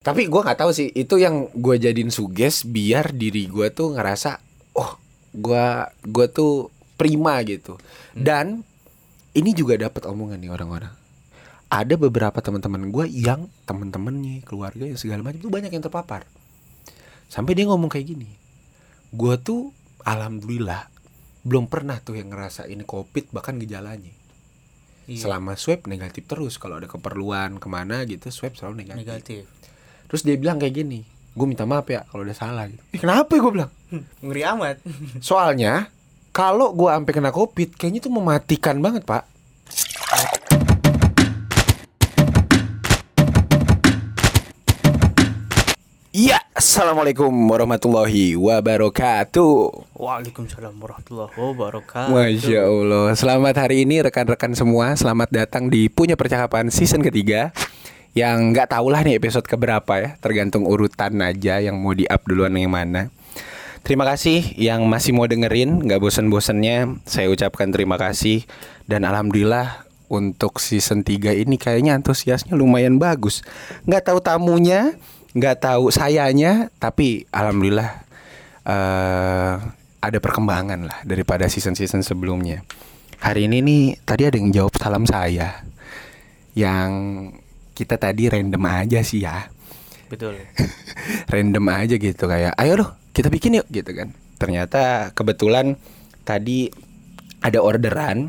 Tapi gue nggak tahu sih itu yang gue jadiin suges biar diri gue tuh ngerasa oh gue gue tuh prima gitu. Dan ini juga dapat omongan nih orang-orang. Ada beberapa teman-teman gue yang temen-temennya keluarga yang segala macam tuh banyak yang terpapar. Sampai dia ngomong kayak gini. Gue tuh alhamdulillah belum pernah tuh yang ngerasa ini covid bahkan gejalanya. Iya, Selama swab negatif terus kalau ada keperluan ke mana gitu swab selalu negatif. negatif. Terus dia bilang kayak gini, gue minta maaf ya kalau udah salah gitu. "Ih, kenapa ya gue bilang? Ngeri amat. Soalnya kalau gue sampai kena covid, kayaknya itu mematikan banget pak. Iya, assalamualaikum warahmatullahi wabarakatuh. Waalaikumsalam warahmatullahi wabarakatuh. Masya Allah. Selamat hari ini rekan-rekan semua. Selamat datang di punya percakapan season ketiga. Yang nggak tahu lah nih episode keberapa ya. Tergantung urutan aja yang mau di up duluan yang mana. Terima kasih yang masih mau dengerin. Nggak bosen-bosennya. Saya ucapkan terima kasih. Dan alhamdulillah untuk season 3 ini kayaknya antusiasnya lumayan bagus. Nggak tahu tamunya, nggak tahu sayanya, tapi alhamdulillah eh ada perkembangan lah daripada season-season sebelumnya. Hari ini nih tadi ada yang jawab salam saya yang kita tadi random aja sih ya. Betul. random aja gitu kayak ayo loh kita bikin yuk gitu kan. Ternyata kebetulan tadi ada orderan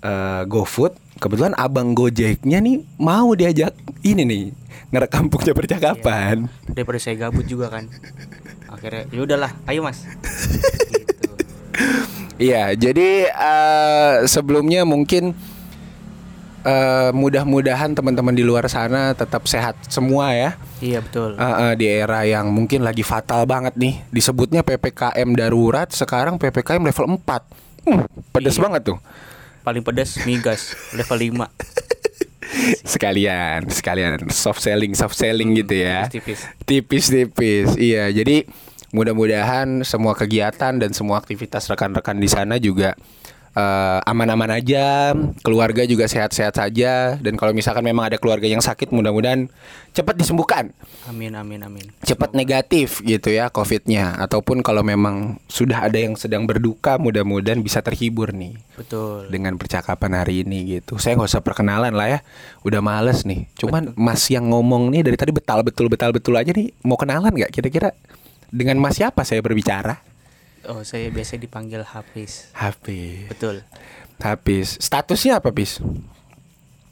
eh, GoFood. Kebetulan abang Gojeknya nih mau diajak ini nih ngerekam punya percakapan. Daripada saya gabut juga kan. Akhirnya ya udahlah, ayo Mas. gitu. Iya, jadi eh, sebelumnya mungkin eh, mudah-mudahan teman-teman di luar sana tetap sehat semua ya. Iya betul. Eh, eh, di era yang mungkin lagi fatal banget nih. Disebutnya PPKM darurat, sekarang PPKM level 4. Hmm, pedes Iya. banget tuh. Paling pedas migas level 5. Sekalian, sekalian soft selling, soft selling gitu ya. Tipis-tipis. Iya, jadi mudah-mudahan semua kegiatan dan semua aktivitas rekan-rekan di sana juga eh, aman-aman aja, keluarga juga sehat-sehat saja dan kalau misalkan memang ada keluarga yang sakit mudah-mudahan cepat disembuhkan, Amin amin amin. cepat negatif gitu ya COVID-nya ataupun kalau memang sudah ada yang sedang berduka mudah-mudahan bisa terhibur nih Betul. dengan percakapan hari ini gitu. Saya nggak usah perkenalan lah ya, udah males nih. Cuman Mas yang ngomong nih dari tadi betal betul betal betul aja nih. Mau kenalan nggak kira-kira? Dengan Mas siapa saya berbicara? Oh, saya biasa dipanggil Hafiz. Hafiz. Betul. Hafiz. Statusnya apa, Pis?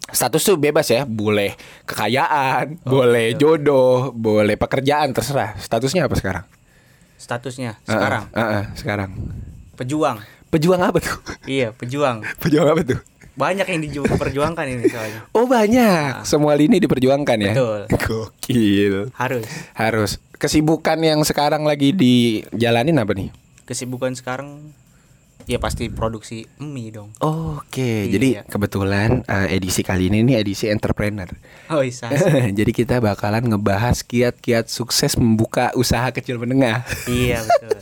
Status tuh bebas ya, boleh kekayaan, boleh jodoh, boleh pekerjaan terserah. Statusnya apa sekarang? Statusnya sekarang Uh-uh, uh-uh, sekarang. pejuang. Pejuang apa tuh? Iya, pejuang. Pejuang apa tuh? Banyak yang diperjuangkan ini soalnya. Oh banyak, semua lini diperjuangkan ya. Betul. Gokil. Harus. Harus. Kesibukan yang sekarang lagi dijalanin apa nih? Kesibukan sekarang ya pasti produksi mie dong. Oke, Iya. jadi kebetulan eh, edisi kali ini nih edisi entrepreneur. Oh, bisa. jadi kita bakalan ngebahas kiat-kiat sukses membuka usaha kecil menengah. iya, betul.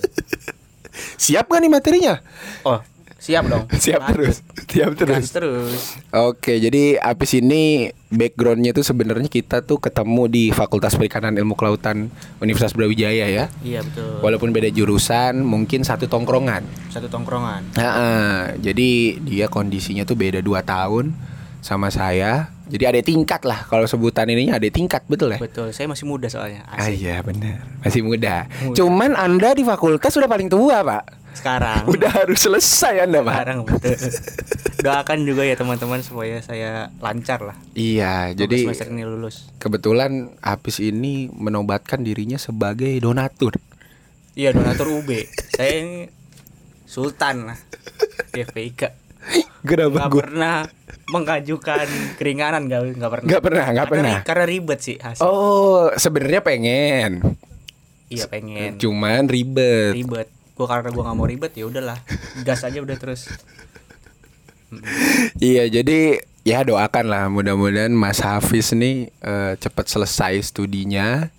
Siap gak nih materinya? Oh, siap dong. Siap terus. Siap terus. Gas terus. Oke, jadi abis ini backgroundnya tuh sebenarnya kita tuh ketemu di Fakultas Perikanan Ilmu Kelautan Universitas Brawijaya ya. Iya, betul. Walaupun beda jurusan, mungkin satu tongkrongan. Satu tongkrongan. Nah, jadi dia kondisinya tuh beda 2 tahun sama saya. Jadi ada tingkat lah kalau sebutan ininya ada tingkat betul ya? Betul. Saya masih muda soalnya. Ah iya benar, masih muda. Muda. Cuman Anda di fakultas sudah paling tua, Pak. Sekarang. Udah harus selesai Anda, Pak. Sekarang betul. Doakan juga ya teman-teman supaya saya lancar lah. Iya, Semoga jadi semester ini lulus. kebetulan habis ini menobatkan dirinya sebagai donatur. Iya, donatur UB. saya ini sultan lah. FPIK. Kenapa Gak pernah mengajukan keringanan gak, nggak pernah. Nggak pernah, Karena- pernah. Karena ribet sih hasil. Oh, sebenarnya pengen. Iya pengen. Cuman ribet. ribet gue karena gue nggak mau ribet ya udahlah gas aja udah terus Iya, jadi ya doakan lah mudah-mudahan Mas Hafiz nih eh, cepat selesai studinya.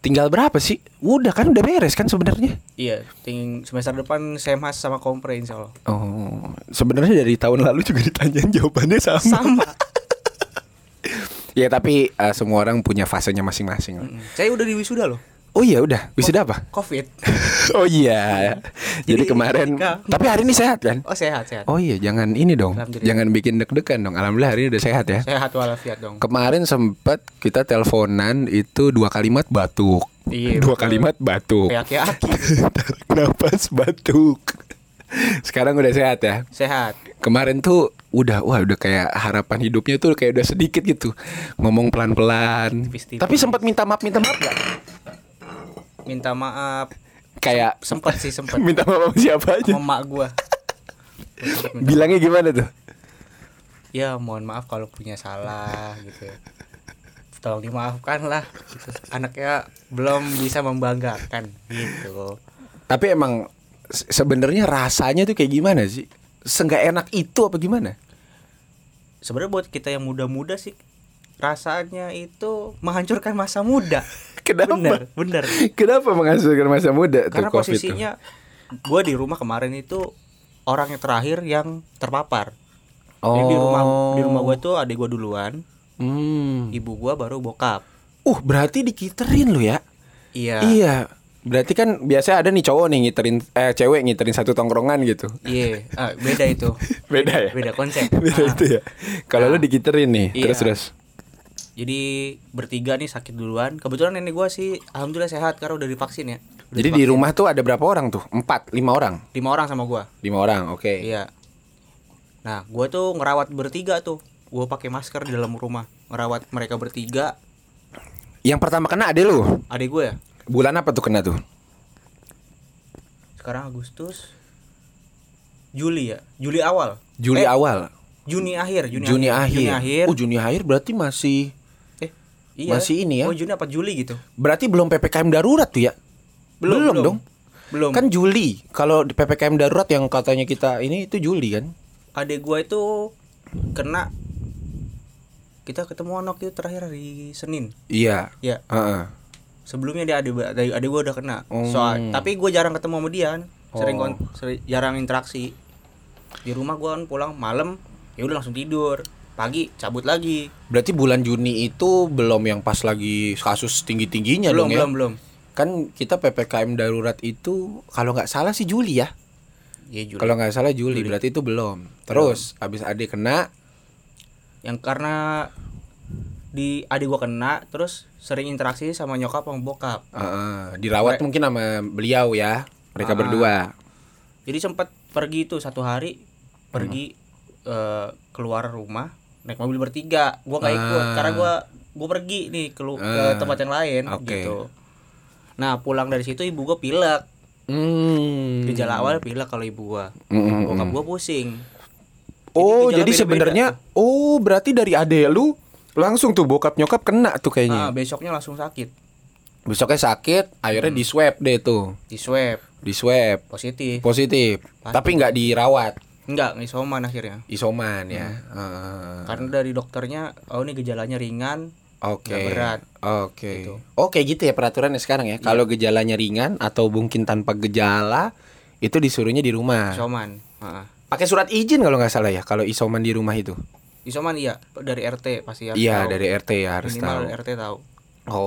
Tinggal berapa sih? Udah kan udah beres kan sebenarnya? iya ting semester depan semhas sama kompre insya Allah Oh, sebenarnya dari tahun lalu juga ditanyain jawabannya sama. sama Ya tapi eh, semua orang punya fasenya masing-masing. Mm-mm. Saya udah di wisuda loh. Oh iya udah, wisuda apa? Covid. Oh iya. Jadi, Jadi, kemarin tapi hari ini sehat kan? Oh sehat sehat. Oh iya, jangan ini dong. Jangan bikin deg-degan dong. Alhamdulillah hari ini udah sehat ya. Sehat walafiat dong. Kemarin sempet kita teleponan itu dua kalimat batuk. Iya, dua betul. kalimat batuk. Kayak nafas batuk. Sekarang udah sehat ya. Sehat. Kemarin tuh udah wah udah kayak harapan hidupnya tuh kayak udah sedikit gitu. Ngomong pelan-pelan. Tapi sempat minta maaf minta maaf gak? Minta maaf. Kayak Sempet sih sempet. minta maaf sama siapa aja? Sama mak gua. Bilangnya gimana tuh? Ya mohon maaf kalau punya salah gitu. Tolong dimaafkan lah. Gitu. Anaknya belum bisa membanggakan gitu. Tapi emang se- sebenarnya rasanya tuh kayak gimana sih? Seenggak enak itu apa gimana? Sebenarnya buat kita yang muda-muda sih rasanya itu menghancurkan masa muda. Kenapa? Bener, bener. Kenapa menghasilkan masa muda tuh Karena COVID tuh? posisinya gue di rumah kemarin itu orang yang terakhir yang terpapar. Jadi di rumah di rumah gue tuh adik gue duluan, Hmm. ibu gue baru bokap. Uh, berarti dikiterin lu ya? Iya. Iya. Berarti kan biasa ada nih cowok nih ngiterin eh cewek ngiterin satu tongkrongan gitu. Iya, ah, beda itu. Beda ya? Beda konsep. Beda Ah. itu ya. Kalau lu Nah. dikiterin nih, Iya. terus terus. Jadi bertiga nih sakit duluan. Kebetulan nenek gue sih alhamdulillah sehat karena udah divaksin ya. Udah Jadi di divaksin. rumah tuh ada berapa orang tuh? Empat, lima orang. lima orang sama gue. Lima orang, oke. Iya. Nah, gue tuh ngerawat bertiga tuh. Gue pakai masker di dalam rumah, ngerawat mereka bertiga. Yang pertama kena ade lu. Adik gue ya. Bulan apa tuh kena tuh? Sekarang Agustus, Juli ya, Juli awal. Juli Eh, awal. Juni akhir, Juni, Juni akhir. Juni akhir. Oh, Juni akhir berarti masih iya. masih ini ya? Oh, Juni apa Juli gitu? berarti belum PPKM darurat tuh ya? Belum, dong. Belum. Kan Juli. Kalau di PPKM darurat yang katanya kita ini itu Juli kan? adik gue itu kena kita ketemu anak itu terakhir hari Senin. Iya. Ya, Heeh. sebelumnya dia adik adik, gue udah kena. Oh. Soal tapi gue jarang ketemu sama dia kan. Sering, Oh. sering jarang interaksi. Di rumah gue kan pulang malam, ya udah langsung tidur. Pagi cabut lagi. Berarti bulan Juni itu belum yang pas lagi kasus tinggi-tingginya belum, dong ya? belum, belum. Kan kita PPKM darurat itu kalau nggak salah sih Juli ya. Ya Juli. Kalau nggak salah Juli, berarti itu belum. Terus habis adik kena, yang karena di adik gua kena terus sering interaksi sama nyokap sama bokap Heeh, dirawat Mere- mungkin sama beliau ya. Mereka Ah. berdua. jadi sempat pergi tuh satu hari pergi eh, keluar rumah naik mobil bertiga gua nggak ikut Ah. karena gua gua pergi nih ke, lu- ke Ah. tempat yang lain Oke. gitu nah pulang dari situ ibu gua pilek Hmm. gejala awal pilek kalau ibu gua Mm-mm. bokap gua pusing Oh, jadi sebenarnya oh berarti dari ade lu langsung tuh bokap nyokap kena tuh ah, kayaknya. besoknya langsung sakit Besoknya sakit, akhirnya di swab deh tuh. di swab Di swab positif positif, Pasti. tapi nggak dirawat. Enggak isoman akhirnya Isoman ya. Hmm. Heeh. karena dari dokternya oh ini gejalanya ringan Oke. nggak berat. Oke. Gitu. Oke gitu ya peraturannya sekarang ya. Kalau gejalanya ringan atau mungkin tanpa gejala itu disuruhnya di rumah. isoman Heeh. Pakai surat izin kalau nggak salah ya kalau isoman di rumah itu. isoman iya dari RT pasti harus Iya, tahu. dari RT ya harus minimal tahu. RT tahu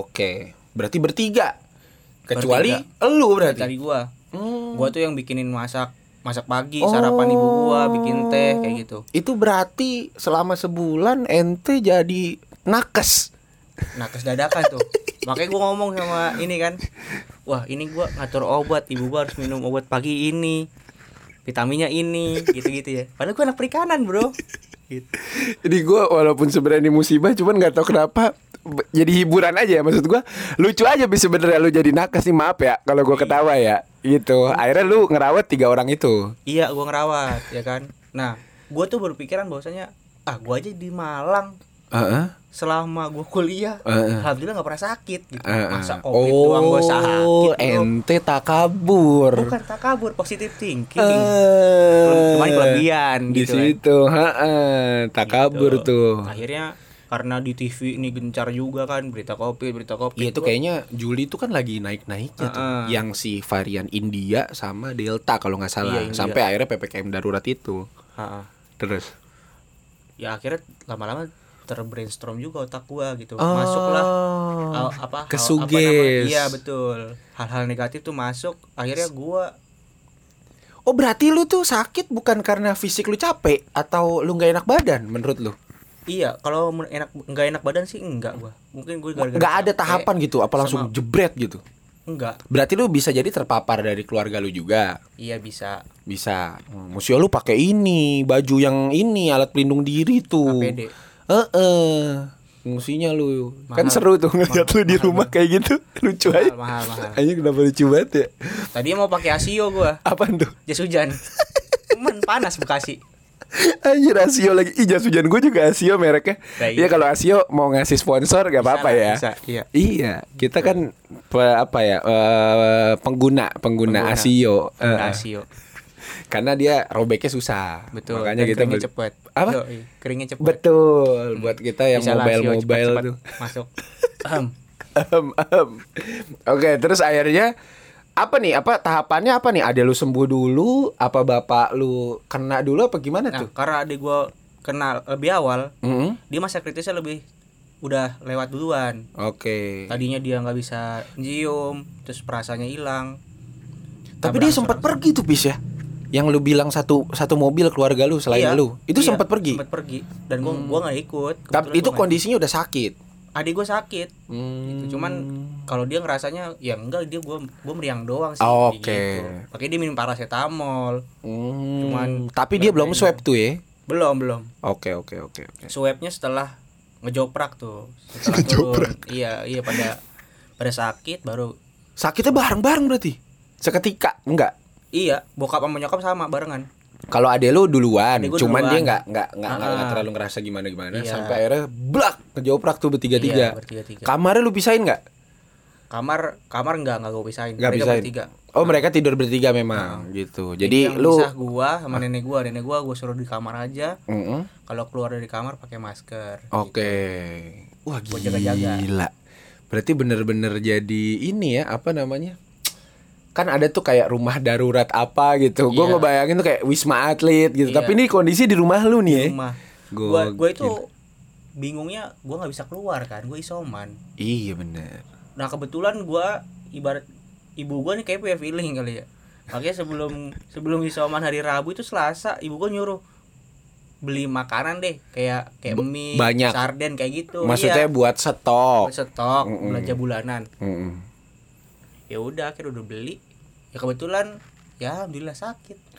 Oke. Berarti bertiga. Kecuali elu berarti. dari gua Hmm. gua tuh yang bikinin masak masak pagi Oh. sarapan ibu gua bikin teh kayak gitu Itu berarti selama sebulan ente jadi nakes. terus dadakan tuh makanya gua ngomong sama ini kan wah ini gua ngatur obat ibu gua harus minum obat pagi ini vitaminnya ini gitu-gitu ya padahal gua anak perikanan bro gitu. Jadi gua walaupun sebenarnya ini musibah cuman nggak tahu kenapa jadi hiburan aja ya maksud gua lucu aja bisa sebenarnya lu jadi nakes nih maaf ya kalau gua ketawa ya gitu akhirnya lu ngerawat tiga orang itu iya gua ngerawat ya kan nah gua tuh berpikiran bahwasanya ah gua aja di Malang Heeh. selama gua kuliah Heeh. alhamdulillah nggak pernah sakit gitu. Heeh. masa covid doang gua sakit oh bro. ente tak kabur bukan tak kabur positif thinking Eh, Cuman kelebihan di gitu kan. situ heeh, tak kabur Gitu. tuh akhirnya karena di TV ini gencar juga kan berita covid berita covid Iya itu kayaknya Juli itu kan lagi naik-naiknya tuh Heeh. Yang si varian India sama Delta kalau nggak salah Iya, India. Sampai akhirnya PPKM darurat itu Heeh. Terus ya akhirnya lama-lama terbrainstorm juga otak gua gitu Oh. masuklah uh, apa Kesuges. namanya- iya betul hal-hal negatif tuh masuk akhirnya gua Oh berarti lu tuh sakit bukan karena fisik lu capek atau lu nggak enak badan menurut lu? Iya kalau enak nggak enak badan sih enggak gua mungkin gua gara-gara Nggak ada tahapan gitu, apa langsung sama- jebret gitu? enggak Berarti lu bisa jadi terpapar dari keluarga lu juga. iya bisa Bisa. Hmm, Musia lu pakai ini, baju yang ini, alat pelindung diri tuh. APD Heeh. Fungsinya lu. Kan Mahal. seru tuh ngeliat lu di mahal rumah kayak gitu. Lucu mahal aja. mahal mahal Ayo kenapa lucu banget ya? tadi mau pakai asio gua Apaan tuh? jas hujan cuman panas bekasi Anjir Asio lagi. Ih jas hujan gue juga Asio mereknya. Nah, Iya iya. kalau Asio mau ngasih sponsor gak apa-apa ya. bisa, iya. Iya Kita kan pe- Apa ya eh, Pengguna Pengguna, Pengguna. Asio. Eh, Nah, asio. Karena dia robeknya susah. Betul Makanya kita keringnya cepet. Apa? Yoi, keringnya cepet. Betul Buat kita yang mobile-mobile tuh. masuk. Ahem. Ahem, ahem. Oke terus akhirnya apa nih? Apa tahapannya apa nih? Ada lu sembuh dulu? Apa bapak lu kena dulu? Apa gimana nah tuh? karena adik gua kena lebih awal Mm-mm. dia masa kritisnya lebih udah lewat duluan. Oke. Tadinya dia nggak bisa nyium terus perasaannya hilang. Tapi dia sempat pergi tuh bis ya. Yang lu bilang satu satu mobil keluarga lu selain Iya, lu. Itu iya, sempat pergi. sempat pergi. Dan gua gua nggak ikut. Tapi itu kondisinya udah sakit. Adik gua sakit Hmm. Gitu, cuman kalau dia ngerasanya ya enggak dia gua gua meriang doang sih Oh, oke. gitu. Pakai dia minum paracetamol Hmm. Cuman tapi dia belum swab tuh ya. belum belum Oke oke oke oke. swabnya setelah ngejoprak tuh setelah turun iya iya pada pada sakit baru Sakitnya bareng-bareng berarti. Seketika enggak. iya bokap sama nyokap sama barengan Kalau ade lu duluan, gua cuman duluan. dia nggak nggak nggak nggak Ah. nggak terlalu ngerasa gimana gimana Iya. sampai akhirnya blak ngejoprak tuh bertiga Iya, tiga. bertiga-tiga. Kamarnya lu pisahin nggak? kamar kamar enggak enggak gue pisahin Nggak Mereka pisahin. bertiga Oh mereka tidur bertiga memang gitu. Jadi, yang lu pisah gua sama nenek gua nenek gua gua suruh di kamar aja Mm-mm. kalau keluar dari kamar pakai masker Oke. Wah Buat gila. jaga-jaga. Berarti bener-bener jadi ini ya apa namanya? Kan ada tuh kayak rumah darurat apa gitu. Gue Iya. ngebayangin tuh kayak wisma atlet gitu. Iya. Tapi ini kondisi di rumah lu nih ya. rumah Gokil. gua gua itu bingungnya gua nggak bisa keluar kan gua isoman Iya bener. nah kebetulan gua ibarat ibu gua nih kayak punya feeling kali ya makanya sebelum sebelum isoman hari Rabu itu Selasa ibu gua nyuruh beli makanan deh kayak kayak mie banyak. sarden kayak gitu Maksudnya iya. buat stok. Buat stok Mm-mm. belanja bulanan Mm-mm. Ya udah akhirnya udah beli ya kebetulan ya alhamdulillah sakit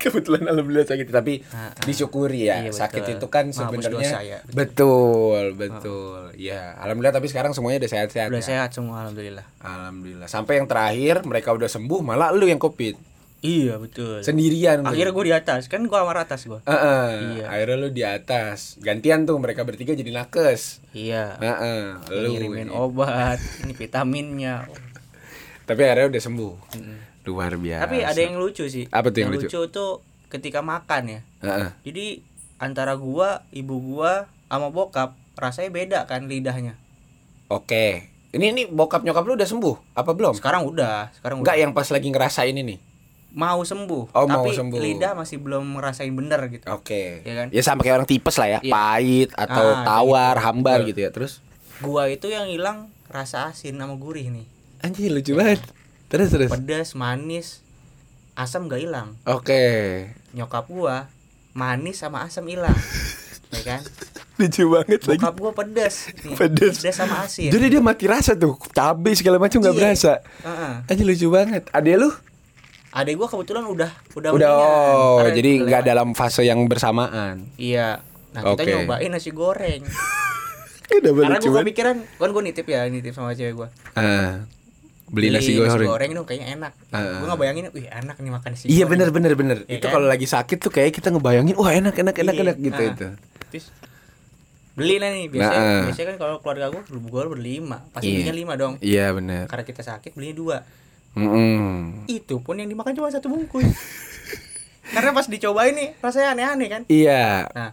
Kebetulan alhamdulillah sakit tapi Ah, ah. disyukuri ya. Iya, sakit itu kan sebenarnya ya, betul. betul, betul. Ya, alhamdulillah tapi sekarang semuanya udah sehat-sehat. udah ya. sehat semua alhamdulillah Alhamdulillah. Sampai yang terakhir mereka udah sembuh, malah lu yang covid iya betul sendirian. akhirnya gue di atas kan gue kamar atas gue Heeh. Iya. Akhirnya lu di atas. Gantian tuh mereka bertiga jadi nakes. iya Heeh. Lu. ngirimin obat ini vitaminnya Tapi akhirnya udah sembuh. Mm-mm. Luar biasa. tapi ada yang lucu sih Apa tuh yang lucu? tuh ketika makan ya Heeh. jadi antara gua ibu gua sama bokap rasanya beda kan lidahnya Oke. Ini ini bokap nyokap lu udah sembuh apa belum? sekarang udah sekarang Enggak udah yang pas lagi ngerasain ini. mau sembuh Oh, mau tapi sembuh. lidah masih belum ngerasain bener gitu Oke. Iya kan? Ya sama kayak orang tipes lah ya, Iya. pahit atau Ah, tawar, gitu. hambar Betul. gitu ya. Terus gua itu yang hilang rasa asin sama gurih nih anjir lucu banget. Terus terus. pedas manis asam gak hilang Oke. nyokap gua manis sama asam hilang ya kan Lucu banget lagi. bokap gua pedas nih, Pedas. sama asin Jadi dia mati rasa tuh, cabai segala macam nggak Iya. berasa. Heeh. Anjir lucu banget. Adek lu? adek gua kebetulan udah udah Udah oh, Karena jadi nggak dalam fase yang bersamaan. iya nah kita Oke. nyobain nasi goreng karena banget. kepikiran kan gua nitip ya nitip sama cewek gua Ah, beli nasi goreng. dong kayaknya enak Ah. gua nggak bayangin wih enak nih makan nasi Iya goreng. bener bener bener. Iya itu kan? kalau lagi sakit tuh kayak kita ngebayangin, wah enak enak enak Iya. enak gitu Ah. itu. terus beli lah nih biasanya Nah, ah. biasanya kan kalau keluarga gua gua berlima pasti Iya. lima dong Iya bener. karena kita sakit belinya dua Mm-mm. itu pun yang dimakan cuma satu bungkus karena pas dicobain nih rasanya aneh-aneh kan Iya. nah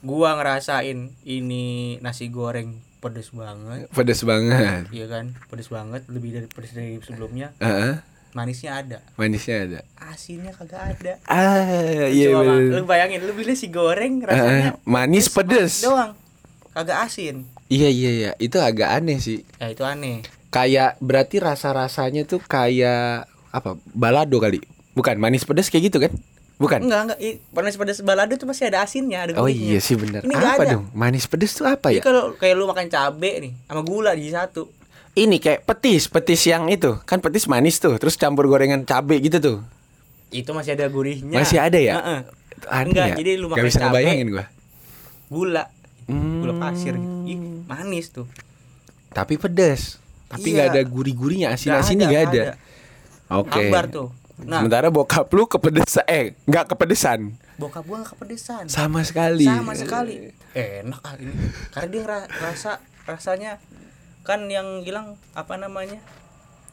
gua ngerasain ini nasi goreng pedes banget Pedes banget. iya kan pedes banget lebih dari pedes dari sebelumnya Heeh. manisnya ada Manisnya ada. asinnya kagak ada Ah, iya Coba, Mak, bener. lu bayangin lu beli si goreng rasanya manis pedes. doang kagak asin Iya iya iya, itu agak aneh sih. ya itu aneh Kayak berarti rasa-rasanya tuh kayak apa? Balado kali. Bukan manis pedas kayak gitu kan? Bukan. enggak enggak panas pedas balado tuh pasti ada asinnya ada Oh iya sih bener. Ini Apa ada. dong? Manis pedas tuh apa ya? kalau kayak lu makan cabe nih sama gula di satu Ini kayak petis, petis yang itu. Kan petis manis tuh, terus campur gorengan cabe gitu tuh. itu masih ada gurihnya Masih ada ya? Heeh. Enggak, ya? jadi lu Gak makan bisa cabe. ngebayangin gua. gula Hmm. gula pasir gitu. Ih, manis tuh Tapi pedas. Tapi Iya. nggak ada gurih-gurihnya, asin-asinnya nggak ada. Oke. hambar tuh nah Sementara bokap lu kepedesan, eh nggak kepedesan bokap gua gak kepedesan sama sekali. sama sekali enak ah ini karena dia ngera- rasa rasanya kan yang bilang apa namanya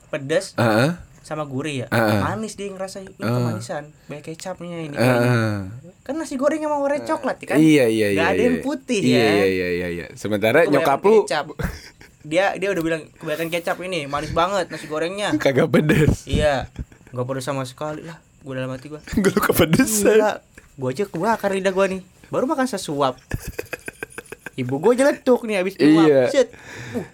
pedas Heeh. sama gurih ya Heeh. manis dia ngerasa ini Heeh. kemanisan banyak kecapnya ini kayaknya. Heeh. kan nasi goreng emang warna coklat kan Iya iya iya. Nggak ada iya. yang putih iya, ya Iya iya iya iya. Sementara Kebanyakan nyokap lu kecap. dia dia udah bilang kebanyakan kecap ini manis banget nasi gorengnya kagak pedes. iya nggak pedas sama sekali lah gue dalam hati gue Gue kepedesan. Gue aja kebakar lidah gue nih baru makan sesuap ibu gue jeletuk nih habis nyuap Iya. Set. Uh,